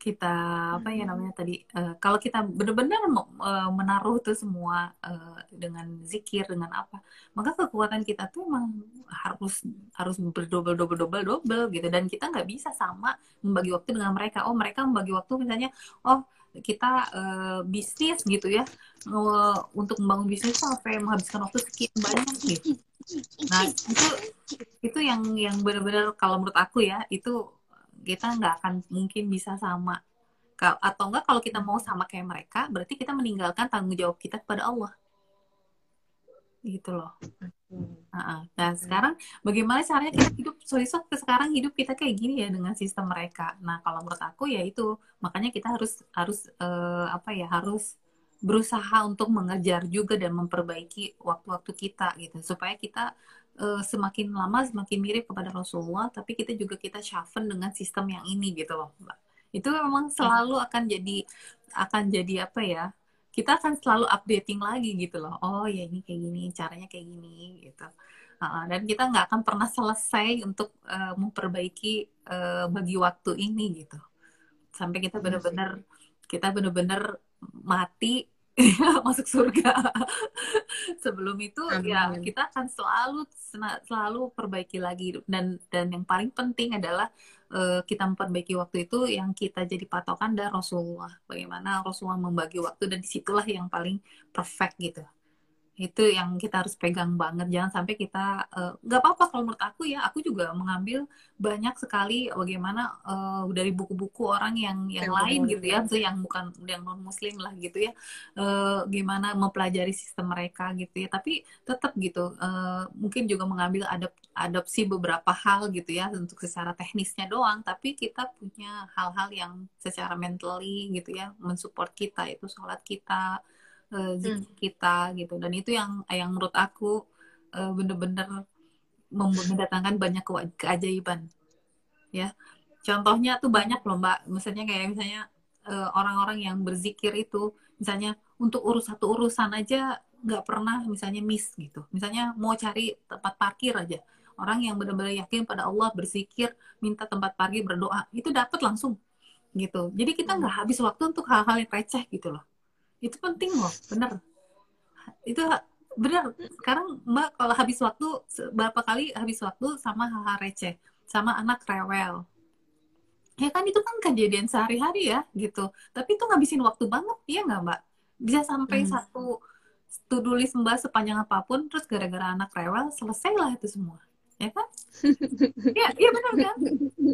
kita apa ya namanya tadi uh, kalau kita benar-benar uh, menaruh itu semua uh, dengan zikir dengan apa maka kekuatan kita tuh emang harus harus berdobel dobel dobel dobel gitu. Dan kita nggak bisa sama membagi waktu dengan mereka. Oh mereka membagi waktu misalnya oh kita uh, bisnis gitu ya. Uh, untuk membangun bisnis sampai menghabiskan waktu sekian banyak gitu. Nah itu itu yang yang benar-benar kalau menurut aku ya itu kita nggak akan mungkin bisa sama. Atau enggak kalau kita mau sama kayak mereka berarti kita meninggalkan tanggung jawab kita kepada Allah. Gitu loh. Nah, nah sekarang bagaimana caranya kita hidup? Sorry so, sekarang hidup kita kayak gini ya dengan sistem mereka. Nah kalau menurut aku ya itu. Makanya kita harus harus uh, apa ya harus berusaha untuk mengejar juga dan memperbaiki waktu-waktu kita gitu. Supaya kita uh, semakin lama semakin mirip kepada Rasulullah tapi kita juga kita sharpen dengan sistem yang ini gitu loh mbak. Itu memang selalu akan jadi akan jadi apa ya kita akan selalu updating lagi gitu loh. Oh ya ini kayak gini caranya kayak gini gitu. Uh, dan kita nggak akan pernah selesai untuk uh, memperbaiki uh, bagi waktu ini gitu. Sampai kita iya benar-benar kita benar-benar mati masuk surga. Sebelum itu ya, Amin. ya kita akan selalu selalu perbaiki lagi dan dan yang paling penting adalah uh, kita memperbaiki waktu itu yang kita jadi patokan dari Rasulullah. Bagaimana Rasulullah membagi waktu dan di situlah yang paling perfect gitu itu yang kita harus pegang banget. Jangan sampai kita eh, nggak uh, apa-apa kalau menurut aku ya aku juga mengambil banyak sekali bagaimana uh, dari buku-buku orang yang yang, lain gitu ya. Tuh yang bukan yang non muslim lah gitu ya. Uh, gimana mempelajari sistem mereka gitu ya. Tapi tetap gitu uh, mungkin juga mengambil adop adopsi beberapa hal gitu ya untuk secara teknisnya doang. Tapi kita punya hal-hal yang secara mentally gitu ya mensupport kita itu sholat kita uh, hmm. kita gitu. Dan itu yang yang menurut aku uh, bener-bener mendatangkan banyak ke keajaiban. Ya. Contohnya tuh banyak loh mbak. Misalnya kayak misalnya orang eh, orang-orang yang berzikir itu misalnya untuk urus satu urusan aja nggak pernah misalnya miss gitu. Misalnya mau cari tempat parkir aja. Orang yang benar-benar yakin pada Allah berzikir minta tempat parkir berdoa itu dapat langsung gitu. Jadi kita nggak habis waktu untuk hal-hal yang receh gitu loh itu penting loh bener. Itu bener. Sekarang mbak kalau habis waktu berapa kali habis waktu sama hal-hal receh sama anak rewel. Ya kan itu kan kejadian sehari-hari ya gitu. Tapi itu ngabisin waktu banget ya nggak mbak? Bisa sampai hmm. satu to-do list mbak sepanjang apa pun terus gara-gara anak rewel selesai lah itu semua ya kan? Ya iya benar kan?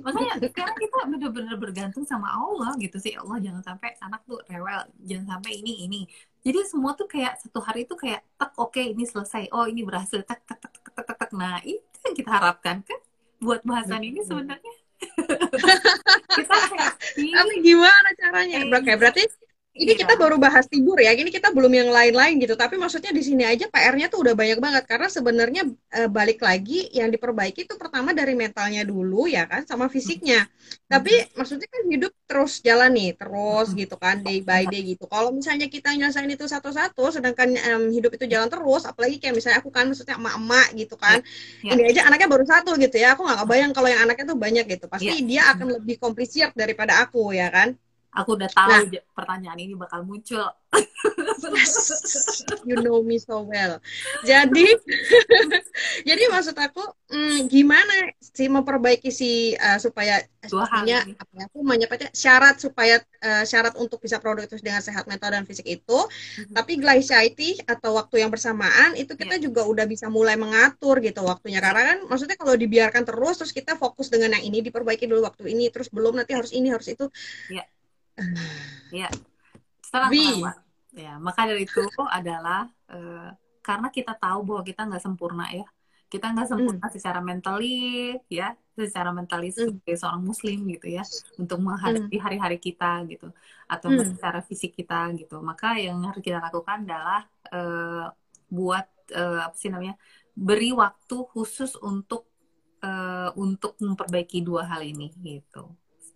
Makanya sekarang kita benar-benar bergantung sama Allah gitu sih. Allah jangan sampai anak tuh rewel jangan sampai ini ini. Jadi semua tuh kayak satu hari itu kayak tak oke okay, ini selesai. Oh ini berhasil. Tak tak tak tak tak tak nah itu yang kita harapkan kan? Buat bahasan ini sebenarnya. Kita happy. Tapi gimana caranya? Eh, berarti ini iya. kita baru bahas tidur ya. Ini kita belum yang lain-lain gitu. Tapi maksudnya di sini aja PR-nya tuh udah banyak banget karena sebenarnya e, balik lagi yang diperbaiki itu pertama dari mentalnya dulu ya kan sama fisiknya. Tapi maksudnya kan hidup terus jalan nih, terus gitu kan day by day gitu. Kalau misalnya kita nyelesain itu satu-satu sedangkan um, hidup itu jalan terus, apalagi kayak misalnya aku kan maksudnya emak-emak gitu kan. Ya. Ini aja anaknya baru satu gitu ya. Aku nggak kebayang kalau yang anaknya tuh banyak gitu. Pasti dia akan lebih komplisir daripada aku ya kan. Aku udah tahu nah, pertanyaan ini bakal muncul. you know me so well. Jadi, jadi maksud aku, hmm, gimana sih memperbaiki si uh, supaya Dua hal apa ya, aku menyebutnya syarat supaya uh, syarat untuk bisa produktif dengan sehat mental dan fisik itu, mm-hmm. tapi glycity atau waktu yang bersamaan itu kita yeah. juga udah bisa mulai mengatur gitu waktunya. Karena kan maksudnya kalau dibiarkan terus terus kita fokus dengan yang ini diperbaiki dulu waktu ini terus belum nanti harus ini harus itu. Yeah ya setelah ya maka dari itu adalah uh, karena kita tahu bahwa kita nggak sempurna ya. Kita nggak sempurna mm. secara mentally ya. Secara mentalis mm. sebagai seorang muslim gitu ya. Untuk menghadapi mm. hari-hari kita gitu. Atau mm. secara fisik kita gitu. Maka yang harus kita lakukan adalah uh, buat uh, apa sih namanya beri waktu khusus untuk uh, untuk memperbaiki dua hal ini gitu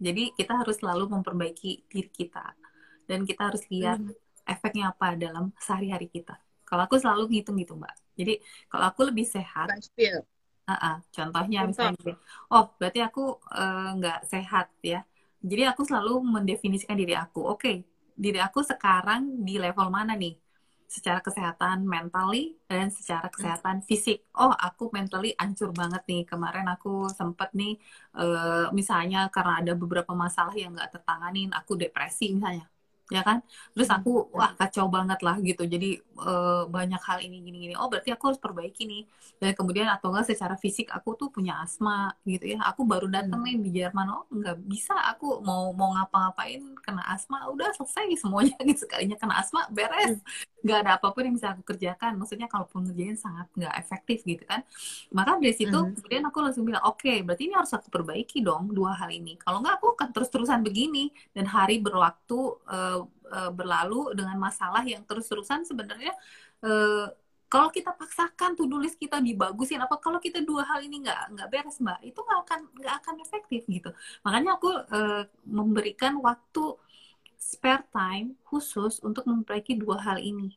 jadi kita harus selalu memperbaiki diri kita dan kita harus lihat hmm. efeknya apa dalam sehari-hari kita. Kalau aku selalu ngitung gitu mbak. Jadi kalau aku lebih sehat, uh -uh, contohnya misalnya, oh berarti aku eh, nggak uh, sehat ya. Jadi aku selalu mendefinisikan diri aku. Oke, okay, diri aku sekarang di level mana nih? Secara kesehatan mentally dan secara kesehatan fisik. Oh, aku mentally ancur banget nih. Kemarin aku sempet nih, uh, misalnya karena ada beberapa masalah yang nggak tertanganin, aku depresi misalnya ya kan? Terus hmm. aku wah kacau banget lah gitu. Jadi uh, banyak hal ini gini gini. Oh berarti aku harus perbaiki nih. Dan kemudian atau enggak secara fisik aku tuh punya asma gitu ya. Aku baru datang nih di Jerman oh nggak bisa aku mau mau ngapa-ngapain kena asma. Udah selesai semuanya gitu sekalinya kena asma beres. Hmm. Nggak ada apa pun yang bisa aku kerjakan. Maksudnya kalaupun ngerjain sangat nggak efektif gitu kan. Maka dari situ mm. kemudian aku langsung bilang oke okay, berarti ini harus aku perbaiki dong dua hal ini. Kalau nggak aku akan terus-terusan begini. Dan hari berwaktu uh, uh, berlalu dengan masalah yang terus-terusan sebenarnya uh, kalau kita paksakan tuh tulis kita dibagusin apa kalau kita dua hal ini nggak nggak beres mbak itu nggak akan nggak akan efektif gitu. Makanya aku uh, memberikan waktu spare time khusus untuk memperbaiki dua hal ini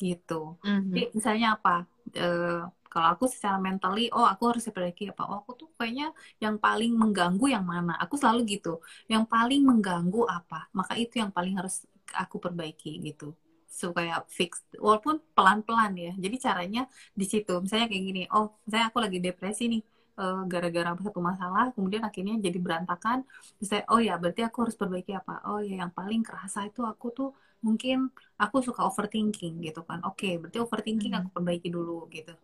gitu. Mm-hmm. jadi misalnya apa? Uh, kalau aku secara mentally oh aku harus perbaiki apa? Oh aku tuh kayaknya yang paling mengganggu yang mana? Aku selalu gitu yang paling mengganggu apa? Maka itu yang paling harus aku perbaiki gitu. Supaya fix walaupun pelan-pelan ya. Jadi caranya di situ. Misalnya kayak gini oh misalnya aku lagi depresi nih eh, gara-gara satu masalah kemudian akhirnya jadi berantakan. Saya oh ya berarti aku harus perbaiki apa? Oh ya yang paling kerasa itu aku tuh mungkin aku suka overthinking gitu kan. Oke okay, berarti overthinking hmm. aku perbaiki dulu gitu.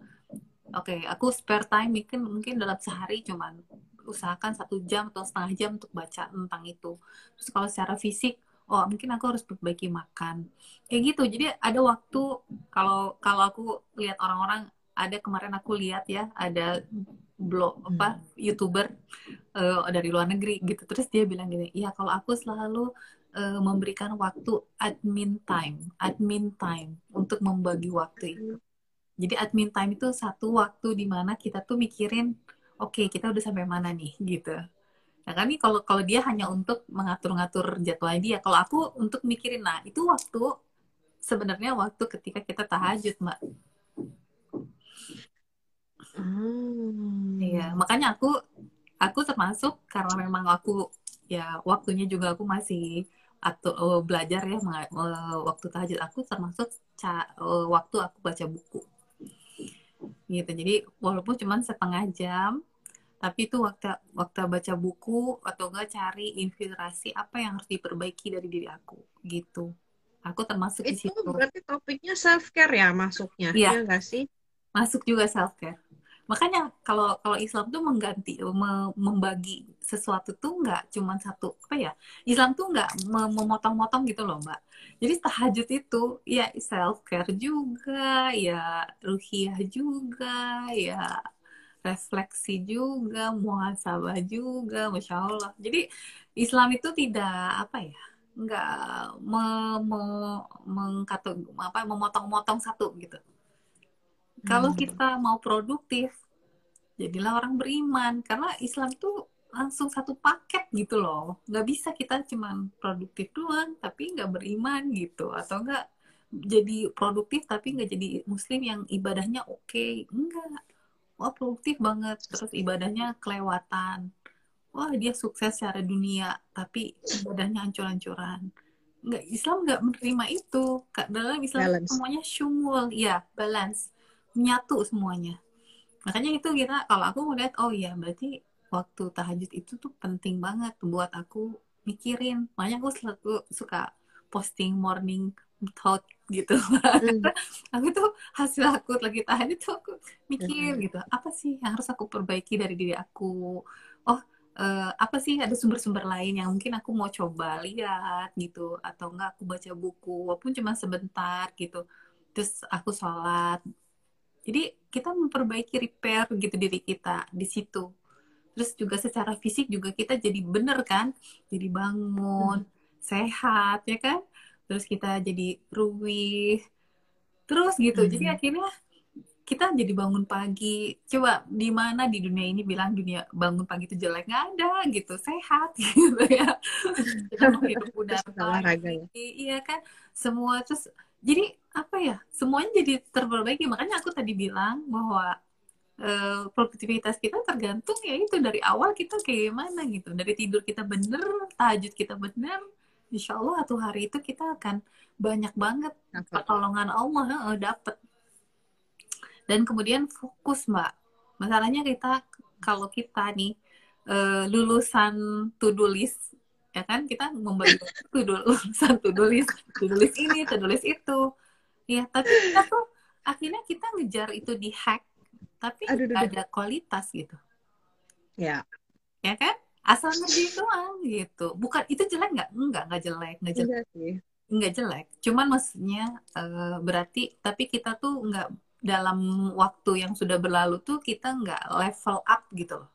Oke okay, aku spare time mungkin mungkin dalam sehari cuman usahakan satu jam atau setengah jam untuk baca tentang itu. Terus kalau secara fisik oh mungkin aku harus perbaiki makan. Kayak gitu. Jadi ada waktu kalau kalau aku lihat orang-orang ada kemarin aku lihat ya ada blog apa youtuber uh, dari luar negeri gitu. Terus dia bilang gini iya kalau aku selalu uh, memberikan waktu admin time admin time untuk membagi waktu itu. Jadi admin time itu satu waktu di mana kita tuh mikirin oke okay, kita udah sampai mana nih? Gitu Nah nih kalau kalau dia hanya untuk mengatur-ngatur jadwal dia, kalau aku untuk mikirin, nah itu waktu sebenarnya waktu ketika kita tahajud, mbak. Hmm. Iya, makanya aku aku termasuk karena memang aku ya waktunya juga aku masih atau uh, belajar ya uh, waktu tahajud aku termasuk ca, uh, waktu aku baca buku gitu jadi walaupun cuma setengah jam tapi itu waktu waktu baca buku atau enggak cari inspirasi apa yang harus diperbaiki dari diri aku? Gitu. Aku termasuk itu di situ. berarti topiknya self care ya masuknya ya enggak sih? Masuk juga self care makanya kalau kalau Islam tuh mengganti membagi sesuatu tuh nggak cuma satu apa ya? Islam tuh nggak memotong-motong gitu loh mbak. Jadi tahajud itu ya self care juga ya ruhiyah juga ya refleksi juga, muhasabah juga, masya Allah. Jadi Islam itu tidak apa ya, nggak me, me, mengkatu, apa, memotong-motong satu gitu. Hmm. Kalau kita mau produktif, jadilah orang beriman. Karena Islam itu langsung satu paket gitu loh. Nggak bisa kita cuma produktif doang, tapi nggak beriman gitu. Atau nggak jadi produktif tapi nggak jadi muslim yang ibadahnya oke. Okay. Enggak wah produktif banget. Terus ibadahnya kelewatan. Wah dia sukses secara dunia tapi ibadahnya ancur-ancuran nggak Islam nggak menerima itu. Dalam Islam balance. semuanya syumul. Ya balance. Menyatu semuanya. Makanya itu kita kalau aku melihat oh ya berarti waktu tahajud itu tuh penting banget buat aku mikirin. Makanya aku selalu suka posting morning thought gitu mm. aku tuh hasil aku lagi tahan itu aku mikir mm. gitu apa sih yang harus aku perbaiki dari diri aku oh uh, apa sih ada sumber-sumber lain yang mungkin aku mau coba lihat gitu atau enggak aku baca buku walaupun cuma sebentar gitu terus aku sholat jadi kita memperbaiki repair gitu diri kita di situ terus juga secara fisik juga kita jadi bener kan jadi bangun mm. sehat ya kan terus kita jadi ruwih terus gitu. Hmm. jadi akhirnya kita jadi bangun pagi. Coba di mana di dunia ini bilang dunia bangun pagi itu jelek? Nggak ada gitu sehat gitu ya. Kita hidup udah olahraga ya. iya kan? Semua terus jadi apa ya semuanya jadi terperbaiki. Makanya aku tadi bilang bahwa uh, produktivitas kita tergantung ya itu dari awal kita kayak gimana gitu. Dari tidur kita bener tahajud kita bener insya Allah satu hari itu kita akan banyak banget pertolongan Allah uh, dapet. Dan kemudian fokus mbak. Masalahnya kita kalau kita nih uh, lulusan list ya kan? Kita membagi to do lulusan to do list to do list ini list itu. Ya tapi kita tuh akhirnya kita ngejar itu di hack tapi aduh, aduh, ada kualitas gitu. Ya. Ya kan asal ngerjain doang gitu. Bukan itu jelek nggak? Enggak nggak jelek nggak jelek. Nggak jelek. Cuman maksudnya uh, berarti tapi kita tuh nggak dalam waktu yang sudah berlalu tuh kita nggak level up gitu loh.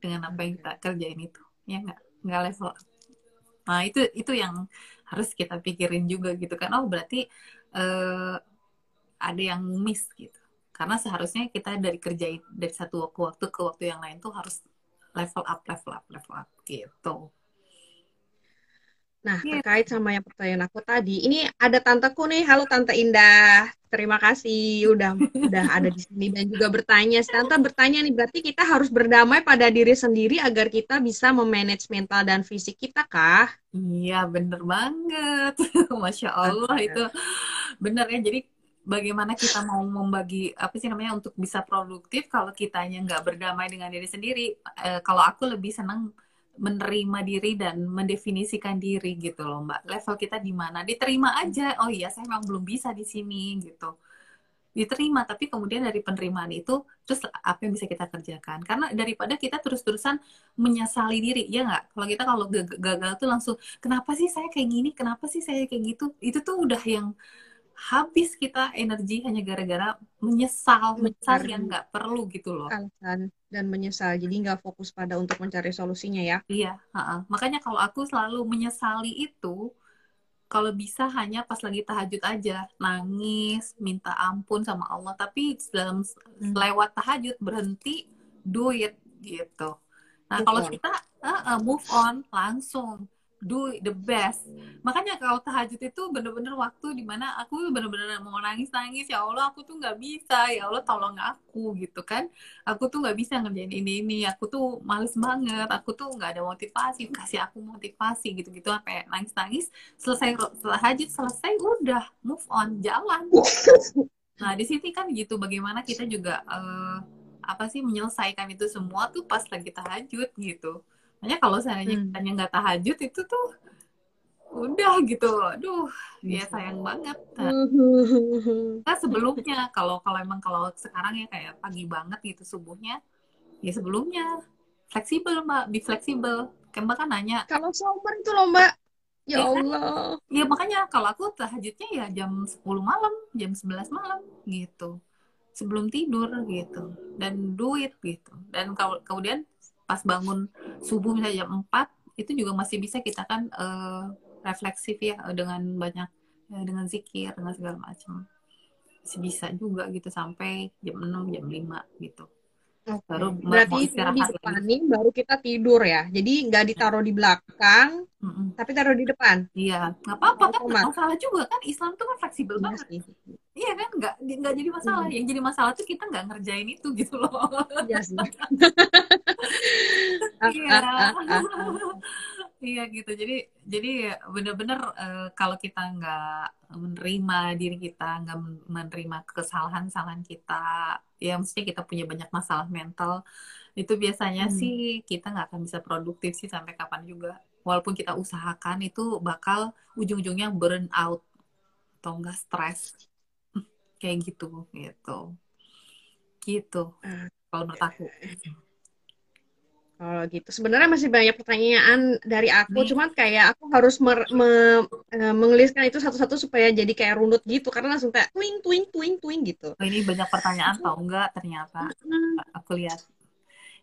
Dengan apa yang kita kerjain itu ya nggak? Nggak level up. Nah itu itu yang harus kita pikirin juga gitu kan. Oh berarti uh, ada yang miss gitu. Karena seharusnya kita dari kerja dari satu waktu ke waktu yang lain tuh harus level up level up level up gitu Nah, yeah. terkait sama yang pertanyaan aku tadi, ini ada tanteku nih. Halo Tante Indah. Terima kasih udah udah ada di sini dan juga bertanya. Tante bertanya nih, berarti kita harus berdamai pada diri sendiri agar kita bisa memanage mental dan fisik kita kah? Iya, bener banget. Masya Allah itu bener ya. Jadi bagaimana kita mau membagi apa sih namanya untuk bisa produktif kalau kitanya nggak berdamai dengan diri sendiri. Eh, kalau aku lebih senang menerima diri dan mendefinisikan diri gitu loh mbak. Level kita di mana? Diterima aja. Oh iya saya memang belum bisa di sini gitu. Diterima tapi kemudian dari penerimaan itu terus apa yang bisa kita kerjakan? Karena daripada kita terus-terusan menyesali diri ya nggak? Kalau kita kalau gagal tuh langsung kenapa sih saya kayak gini? Kenapa sih saya kayak gitu? Itu tuh udah yang habis kita energi hanya gara-gara menyesal menyesal yang nggak perlu gitu loh. alasan dan menyesal. Jadi nggak fokus pada untuk mencari solusinya ya. Iya uh -uh. makanya kalau aku selalu menyesali itu kalau bisa hanya pas lagi tahajud aja. Nangis minta ampun sama Allah. Tapi dalam hmm. lewat tahajud berhenti do it gitu. Nah kalau kita uh, uh, move on langsung do the best. Makanya kalau tahajud itu bener-bener waktu di mana aku bener-bener mau nangis-nangis ya Allah aku tuh nggak bisa ya Allah tolong aku gitu kan. Aku tuh nggak bisa ngerjain ini ini. Aku tuh males banget. Aku tuh nggak ada motivasi. Kasih aku motivasi gitu-gitu sampai nangis-nangis. Selesai tahajud selesai udah move on jalan. Nah di sini kan gitu bagaimana kita juga uh, apa sih menyelesaikan itu semua tuh pas lagi tahajud gitu Makanya kalau seandainya hmm. kita nggak tahajud itu tuh udah gitu, aduh, ya sayang banget. Nah, nah sebelumnya kalau kalau emang kalau sekarang ya kayak pagi banget gitu subuhnya, ya sebelumnya fleksibel mbak, di fleksibel. Kayak kan nanya. Kalau sober itu loh mbak, ya, ya Allah. Kan? Ya makanya kalau aku tahajudnya ya jam 10 malam, jam 11 malam gitu sebelum tidur gitu dan duit gitu dan kemudian pas bangun subuh misalnya jam 4 itu juga masih bisa kita kan uh, refleksif ya dengan banyak ya, dengan zikir dengan segala macam masih bisa juga gitu sampai jam 6 jam 5 gitu Okay. Baru Berarti di baru kita tidur ya. Jadi nggak ditaruh di belakang, mm -mm. tapi taruh di depan. Iya, nggak apa-apa kan nggak masalah juga kan. Islam tuh kan fleksibel iya banget. Iya kan, nggak nggak jadi masalah. Hmm. Yang jadi masalah tuh kita nggak ngerjain itu gitu loh. Iya sih. iya. iya gitu. Jadi jadi bener-bener uh, kalau kita nggak menerima diri kita, nggak menerima kesalahan-kesalahan kita, ya mesti kita punya banyak masalah mental, itu biasanya hmm. sih kita nggak akan bisa produktif sih sampai kapan juga. Walaupun kita usahakan itu bakal ujung-ujungnya burn out atau enggak stres kayak gitu gitu gitu kalau menurut aku kalau gitu sebenarnya masih banyak pertanyaan dari aku, Nih. cuman kayak aku harus mer, me, uh, mengeliskan itu satu-satu supaya jadi kayak runut gitu, karena langsung kayak twing twing twing twing gitu. Oh, ini banyak pertanyaan tau enggak ternyata? Aku lihat.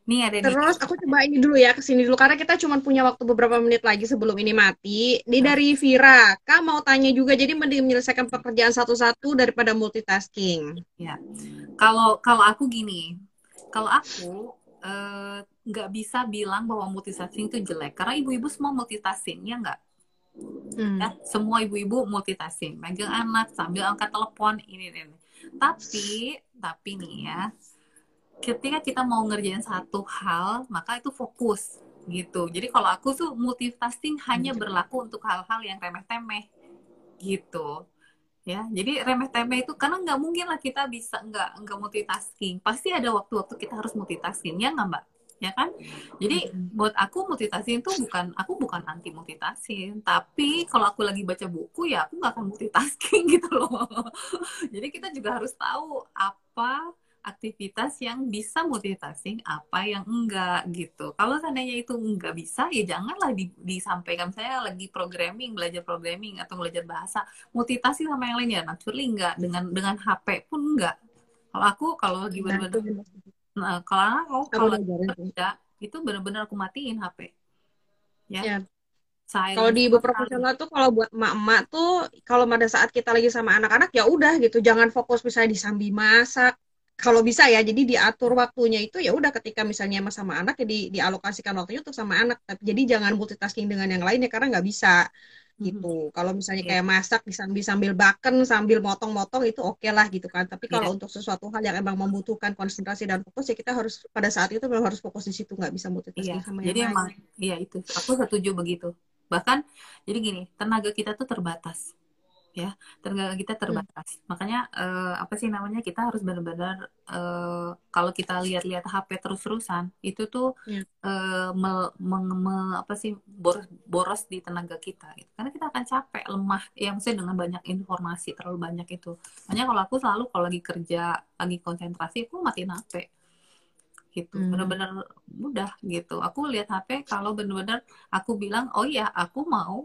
Nih ada Terus aku coba ini dulu ya ke sini dulu karena kita cuma punya waktu beberapa menit lagi sebelum ini mati. Ini nah. dari Vira, Kak mau tanya juga jadi mending menyelesaikan pekerjaan satu-satu daripada multitasking. Ya, kalau kalau aku gini, kalau aku uh, nggak bisa bilang bahwa multitasking itu jelek karena ibu-ibu semua multitasking ya nggak hmm. ya semua ibu-ibu multitasking megang anak sambil angkat telepon ini ini tapi tapi nih ya ketika kita mau ngerjain satu hal maka itu fokus gitu. Jadi kalau aku tuh multitasking hanya hmm. berlaku untuk hal-hal yang remeh-temeh gitu. Ya jadi remeh temeh itu karena nggak mungkin lah kita bisa nggak nggak multitasking. Pasti ada waktu-waktu kita harus multitasking ya nggak mbak? Ya kan? Jadi buat aku multitasking itu bukan aku bukan anti multitasking. Tapi kalau aku lagi baca buku ya aku nggak akan multitasking gitu loh. Jadi kita juga harus tahu apa aktivitas yang bisa multitasking apa yang enggak gitu kalau seandainya itu enggak bisa ya janganlah di, disampaikan saya lagi programming belajar programming atau belajar bahasa multitasking sama yang lain ya naturally enggak dengan dengan HP pun enggak kalau aku kalau lagi benar-benar Nah, kalau kalau kalau kerja itu benar-benar aku matiin HP. Ya. ya. Kalau di ibu profesional tuh kalau buat emak-emak tuh kalau pada saat kita lagi sama anak-anak ya udah gitu, jangan fokus misalnya di sambil masak. Kalau bisa ya, jadi diatur waktunya itu ya udah ketika misalnya emang sama anak ya di, dialokasikan waktunya untuk sama anak. Tapi jadi jangan multitasking dengan yang lainnya karena nggak bisa gitu. Kalau misalnya Iya. kayak masak sambil sambil baken sambil motong-motong itu oke lah gitu kan. Tapi kalau untuk sesuatu hal yang emang membutuhkan konsentrasi dan fokus ya kita harus pada saat itu memang harus fokus di situ nggak bisa Iya, multitasking sama jadi yang emang lain. iya itu. Aku setuju begitu. Bahkan jadi gini, tenaga kita tuh terbatas. Ya, tenaga kita Hmm. terbatas. Makanya eh, apa sih namanya? Kita harus benar-benar eh, kalau kita lihat-lihat HP terus-terusan, itu tuh Ya. eh, me- meng- me- apa sih boros, boros di tenaga kita gitu. Karena kita akan capek, lemah. Ya maksudnya dengan banyak informasi terlalu banyak itu. Makanya kalau aku selalu kalau lagi kerja, lagi konsentrasi, aku matiin HP gitu Hmm. bener-bener mudah gitu aku lihat HP kalau bener-bener aku bilang oh iya aku mau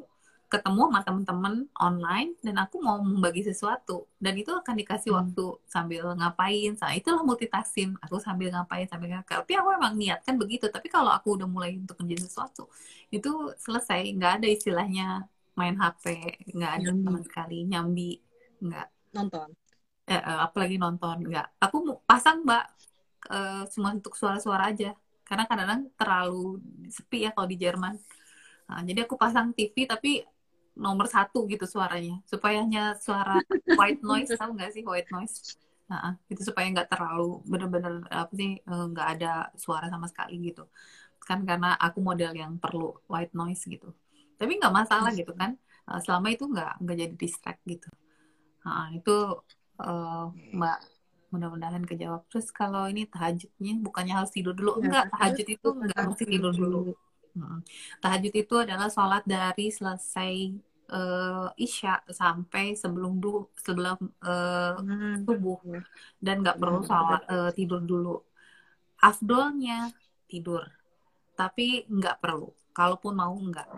ketemu sama temen-temen online dan aku mau membagi sesuatu. Dan itu akan dikasih Hmm. waktu sambil ngapain. Nah itulah multitasking. Aku sambil ngapain sambil ngapain. Tapi aku emang niatkan begitu. Tapi kalau aku udah mulai untuk menjadi sesuatu itu selesai. Nggak ada istilahnya main HP nggak ada Nyambi. sama sekali nyambi. Nggak. Nonton. eh, eh, apalagi nonton. Nggak. Aku pasang mbak. Eh, cuma untuk suara-suara aja. Karena kadang-kadang terlalu sepi ya kalau di Jerman. Nah, jadi aku pasang TV tapi nomor satu gitu suaranya. Supaya hanya suara white noise tahu nggak sih white noise? Nah, itu supaya nggak terlalu bener-bener apa sih eh, nggak ada suara sama sekali gitu. Kan karena aku model yang perlu white noise gitu. Tapi nggak masalah gitu kan. Eh, selama itu nggak nggak jadi distract gitu. Nah, itu eh, Mbak mudah-mudahan kejawab. Terus kalau ini tahajudnya bukannya harus tidur dulu? Enggak, terus tahajud itu enggak harus mesti tidur dulu. Tahajud itu adalah sholat dari selesai eh, isya sampai sebelum du sebelum eh, Hmm. subuh dan nggak perlu Hmm, sholat eh, tidur dulu. Afdolnya tidur, tapi nggak perlu. Kalaupun mau nggak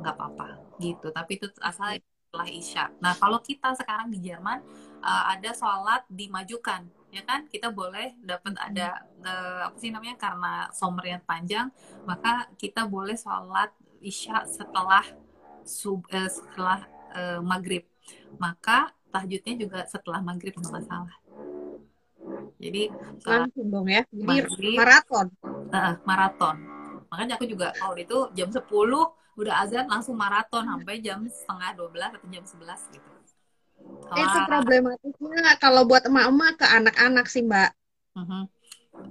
nggak apa-apa gitu. Tapi itu asal setelah isya. Nah kalau kita sekarang di Jerman eh, ada sholat dimajukan, ya kan? Kita boleh dapat ada eh, apa sih namanya karena somernya panjang, maka kita boleh sholat isya setelah sub eh, setelah eh, maghrib. Maka tahajudnya juga setelah maghrib nggak masalah. Jadi Langsung dong ya. Jadi maghrib maraton. eh, maraton. Makanya aku juga kalau itu jam 10 udah azan langsung maraton sampai jam setengah 12 atau jam 11 gitu. Itu Wah, problematiknya kalau buat emak-emak ke anak-anak sih, Mbak. mhm.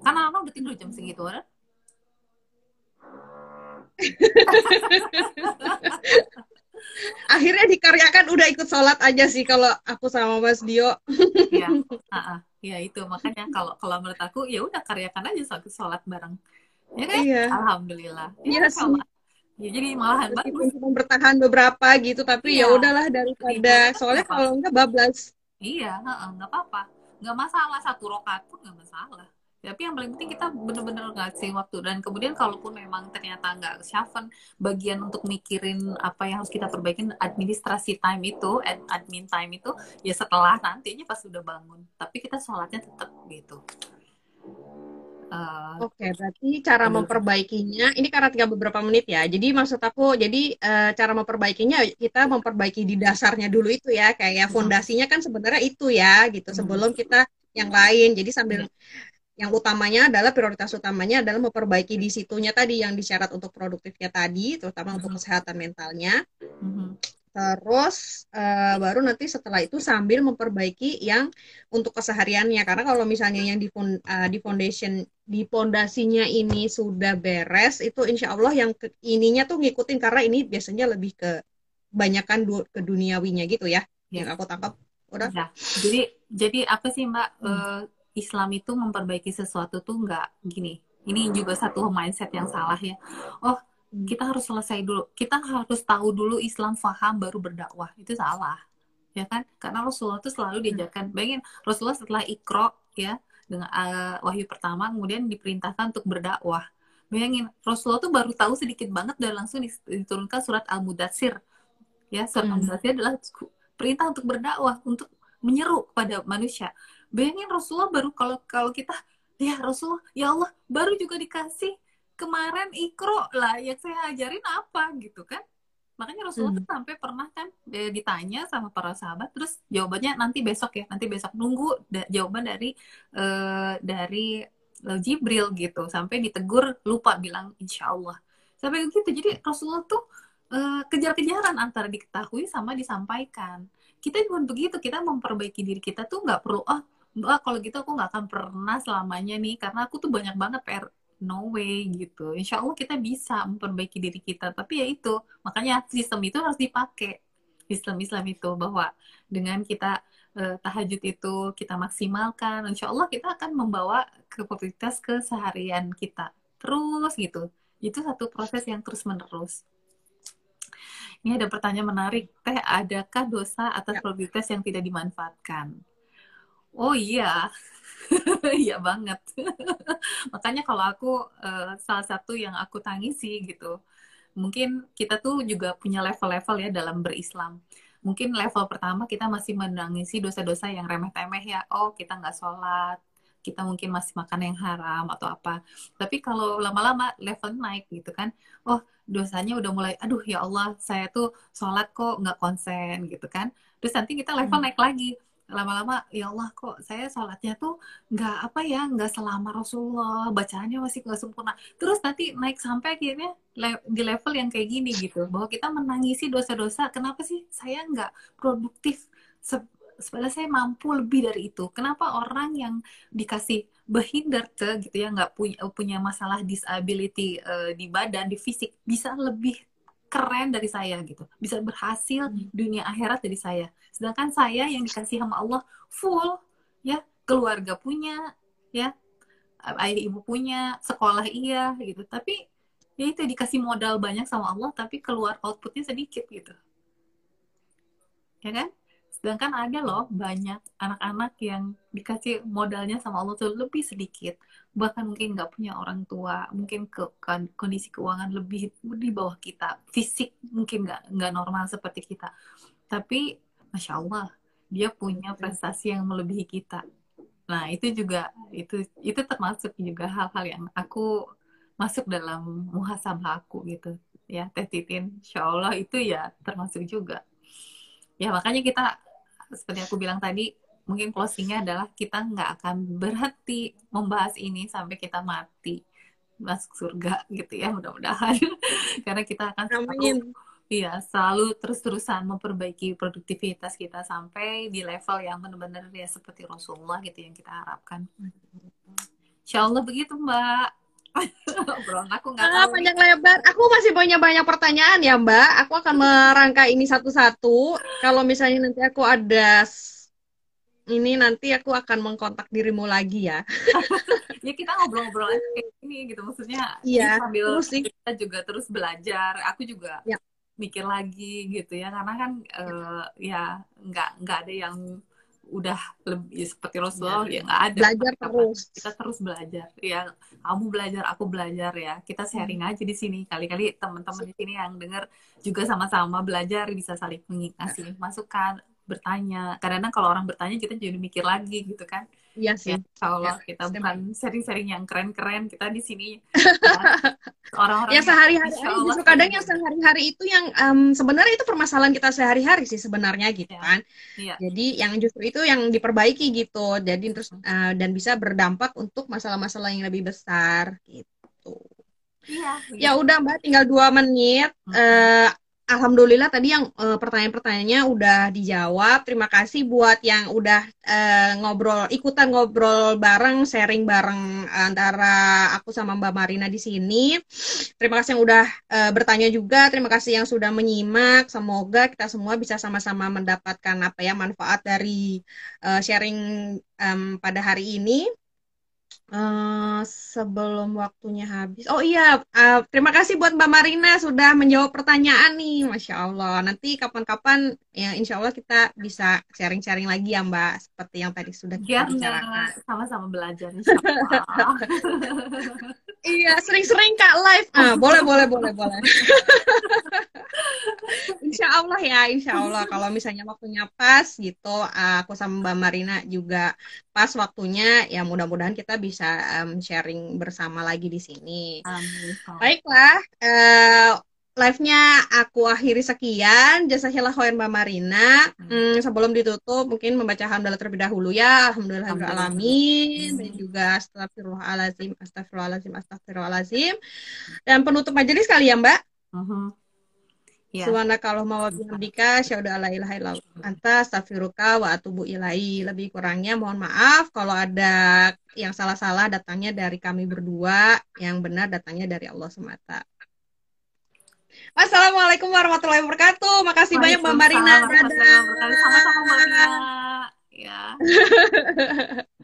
Karena anak udah tidur jam segitu kan? Akhirnya dikaryakan udah ikut sholat aja sih kalau aku sama Mas Dio. Iya, ah, ah. ya itu makanya kalau kalau menurut aku ya udah karyakan aja sholat, bareng. Ya kan? Iya. Alhamdulillah. Iya Ya, sih. kalau- ya, jadi malahan bagus. cuma bertahan beberapa gitu, tapi ya Iya. udahlah daripada kan soalnya kalau enggak bablas. Iya, nggak apa-apa. Nggak masalah satu rokaat pun nggak masalah. Tapi yang paling penting kita bener-bener ngasih waktu dan kemudian kalaupun memang ternyata nggak syafen bagian untuk mikirin apa yang harus kita perbaikin administrasi time itu, ad- admin time itu ya setelah nantinya pas sudah bangun. Tapi kita sholatnya tetap gitu. Eh, Oke, berarti cara Betul. memperbaikinya ini karena tinggal beberapa menit ya. Jadi maksud aku, jadi eh, cara memperbaikinya kita memperbaiki di dasarnya dulu itu ya, kayak Mhm. fondasinya kan sebenarnya itu ya, gitu. Mhm. Sebelum kita yang lain. Jadi sambil Iya. yang utamanya adalah prioritas utamanya adalah memperbaiki di situnya tadi yang disyarat untuk produktifnya tadi, terutama untuk Mhm. kesehatan mentalnya. mhm. Terus eh, baru nanti setelah itu sambil memperbaiki yang untuk kesehariannya. Karena kalau misalnya yang di, di foundation di fondasinya ini sudah beres, itu insya Allah yang ke- ininya tuh ngikutin karena ini biasanya lebih ke banyakan du- ke duniawinya gitu ya. Iya. Yang aku tangkap. Udah. Ya, jadi jadi apa sih Mbak Hmm. Eh, Islam itu memperbaiki sesuatu tuh nggak gini. Ini juga satu mindset yang salah ya. Oh. Kita harus selesai dulu. Kita harus tahu dulu Islam faham baru berdakwah. Itu salah. Ya kan? Karena Rasulullah itu selalu diajarkan. Bayangin Rasulullah setelah ikro ya dengan eh, wahyu pertama kemudian diperintahkan untuk berdakwah. Bayangin Rasulullah tuh baru tahu sedikit banget dan langsung diturunkan surat Al-Mudatsir. Ya, surat Hmm. Al-Mudatsir adalah perintah untuk berdakwah, untuk menyeru kepada manusia. Bayangin Rasulullah baru kalau kalau kita ya Rasulullah, ya Allah, baru juga dikasih kemarin ikro lah yang saya ajarin apa gitu kan Makanya Rasulullah Hmm. tuh sampai pernah kan ditanya sama para sahabat, terus jawabannya nanti besok ya, nanti besok nunggu da- jawaban dari eh, dari Jibril gitu, sampai ditegur lupa bilang insya Allah. Sampai begitu. Jadi Rasulullah tuh eh, kejar-kejaran antara diketahui sama disampaikan. Kita pun begitu, kita memperbaiki diri kita tuh nggak perlu, oh Mbak, kalau gitu aku nggak akan pernah selamanya nih, karena aku tuh banyak banget PR. No way gitu. Insya Allah kita bisa memperbaiki diri kita. Tapi ya itu, makanya sistem itu harus dipakai. Sistem Islam itu bahwa dengan kita eh, tahajud itu kita maksimalkan, insya Allah kita akan membawa ke produktivitas keseharian kita. Terus gitu. Itu satu proses yang terus menerus. Ini ada pertanyaan menarik. Teh, adakah dosa atas Ya. produktivitas yang tidak dimanfaatkan? Oh iya, iya banget. Makanya kalau aku eh, salah satu yang aku tangisi gitu, mungkin kita tuh juga punya level-level ya dalam berislam. Mungkin level pertama kita masih menangisi dosa-dosa yang remeh-temeh ya. Oh kita nggak sholat, kita mungkin masih makan yang haram atau apa. Tapi kalau lama-lama level naik gitu kan, oh dosanya udah mulai, aduh ya Allah saya tuh sholat kok nggak konsen gitu kan. Terus nanti kita level Hmm. naik lagi lama-lama ya Allah kok saya sholatnya tuh nggak apa ya nggak selama Rasulullah bacaannya masih nggak sempurna. Terus nanti naik sampai akhirnya le- di level yang kayak gini gitu bahwa kita menangisi dosa-dosa. Kenapa sih saya nggak produktif? Se- sebenarnya saya mampu lebih dari itu. Kenapa orang yang dikasih behinderte gitu ya nggak punya punya masalah disability eh, di badan di fisik bisa lebih keren dari saya gitu. Bisa berhasil dunia akhirat dari saya. Sedangkan saya yang dikasih sama Allah full ya. Keluarga punya ya. Ayah ibu punya sekolah iya gitu. Tapi ya itu dikasih modal banyak sama Allah tapi keluar outputnya sedikit gitu. Ya kan sedangkan ada loh banyak anak-anak yang dikasih modalnya sama Allah tuh lebih sedikit. Bahkan mungkin nggak punya orang tua mungkin ke kan- kondisi keuangan lebih di bawah kita. Fisik mungkin nggak nggak normal seperti kita. Tapi masya Allah dia punya prestasi yang melebihi kita. Nah itu juga itu itu termasuk juga hal-hal yang aku masuk dalam muhasabah aku gitu. Ya Teh Titin insya Allah itu ya termasuk juga. Ya makanya kita seperti aku bilang tadi mungkin closingnya adalah kita nggak akan berhenti membahas ini sampai kita mati masuk surga gitu ya mudah-mudahan. Karena kita akan selalu iya selalu terus-terusan memperbaiki produktivitas kita sampai di level yang benar-benar ya seperti Rasulullah gitu yang kita harapkan. Insya Allah begitu Mbak obrolan aku nggak Ah, nih. panjang lebar. Aku masih punya banyak pertanyaan ya, Mbak. Aku akan merangkai ini satu-satu. Kalau misalnya nanti aku ada ini nanti aku akan mengkontak dirimu lagi ya. ya kita ngobrol-ngobrol aja kayak gini gitu maksudnya Iya, sambil terus sih. kita juga terus belajar aku juga Ya. mikir lagi gitu ya karena kan eh, ya nggak nggak ada yang udah lebih seperti Rasulullah ya nggak ada. Belajar Kapan- terus. kita terus belajar. Ya kamu belajar aku belajar ya. Kita sharing aja di sini. Kali-kali teman-teman di sini yang dengar juga sama-sama belajar bisa saling ngasih masukan bertanya. Kadang-kadang kalau orang bertanya kita jadi mikir lagi gitu kan Iya ya sih. insya Allah Ya, kita bukan sharing-sharing yang keren-keren kita di sini ya, orang-orang Ya sehari-hari Justru kadang yang sehari-hari itu yang em, sebenarnya itu permasalahan kita sehari-hari sih sebenarnya gitu Ya. kan. Iya. Jadi yang justru itu yang diperbaiki gitu. Jadi terus eh, dan bisa berdampak untuk masalah-masalah yang lebih besar gitu. iya Ya udah Mbak, tinggal dua menit. Eh, Alhamdulillah tadi yang eh, pertanyaan-pertanyaannya udah dijawab. Terima kasih buat yang udah eh, ngobrol, ikutan ngobrol bareng, sharing bareng antara aku sama Mbak Marina di sini. Terima kasih yang udah eh, bertanya juga. Terima kasih yang sudah menyimak. Semoga kita semua bisa sama-sama mendapatkan apa ya manfaat dari eh, sharing em, pada hari ini. Eh, sebelum waktunya habis. Oh iya, eh, terima kasih buat Mbak Marina sudah menjawab pertanyaan nih, Masya Allah. Nanti kapan-kapan ya Insya Allah kita bisa sharing-sharing lagi ya Mbak, seperti yang tadi sudah kita bicarakan. Biar sama-sama belajar Iya, sering-sering Kak live. Ah, boleh, boleh, boleh, boleh. Insya Allah ya, Insya Allah. Kalau misalnya waktunya pas gitu, aku sama Mbak Marina juga pas waktunya, ya mudah-mudahan kita bisa em, sharing bersama lagi di sini. Amin. Baiklah, eh, live-nya aku akhiri sekian. Jasahillah khoir Mbak Marina. Hmm. Sebelum ditutup mungkin membaca hamdalah terlebih dahulu ya. Alhamdulillah alamin dan juga astagfirullahalazim, astagfirullahalazim, astagfirullahalazim. Dan penutup majelis kali ya, Mbak. Mhm. Ya. Subhanakallahumma wa bihamdika asyhadu an la ilaha illa anta astaghfiruka wa atubu ilaihi. Lebih kurangnya mohon maaf kalau ada yang salah-salah datangnya dari kami berdua, yang benar datangnya dari Allah semata. Wassalamualaikum warahmatullahi wabarakatuh. Makasih banyak Mbak Marina. Sama-sama Mbak Nia. Ya.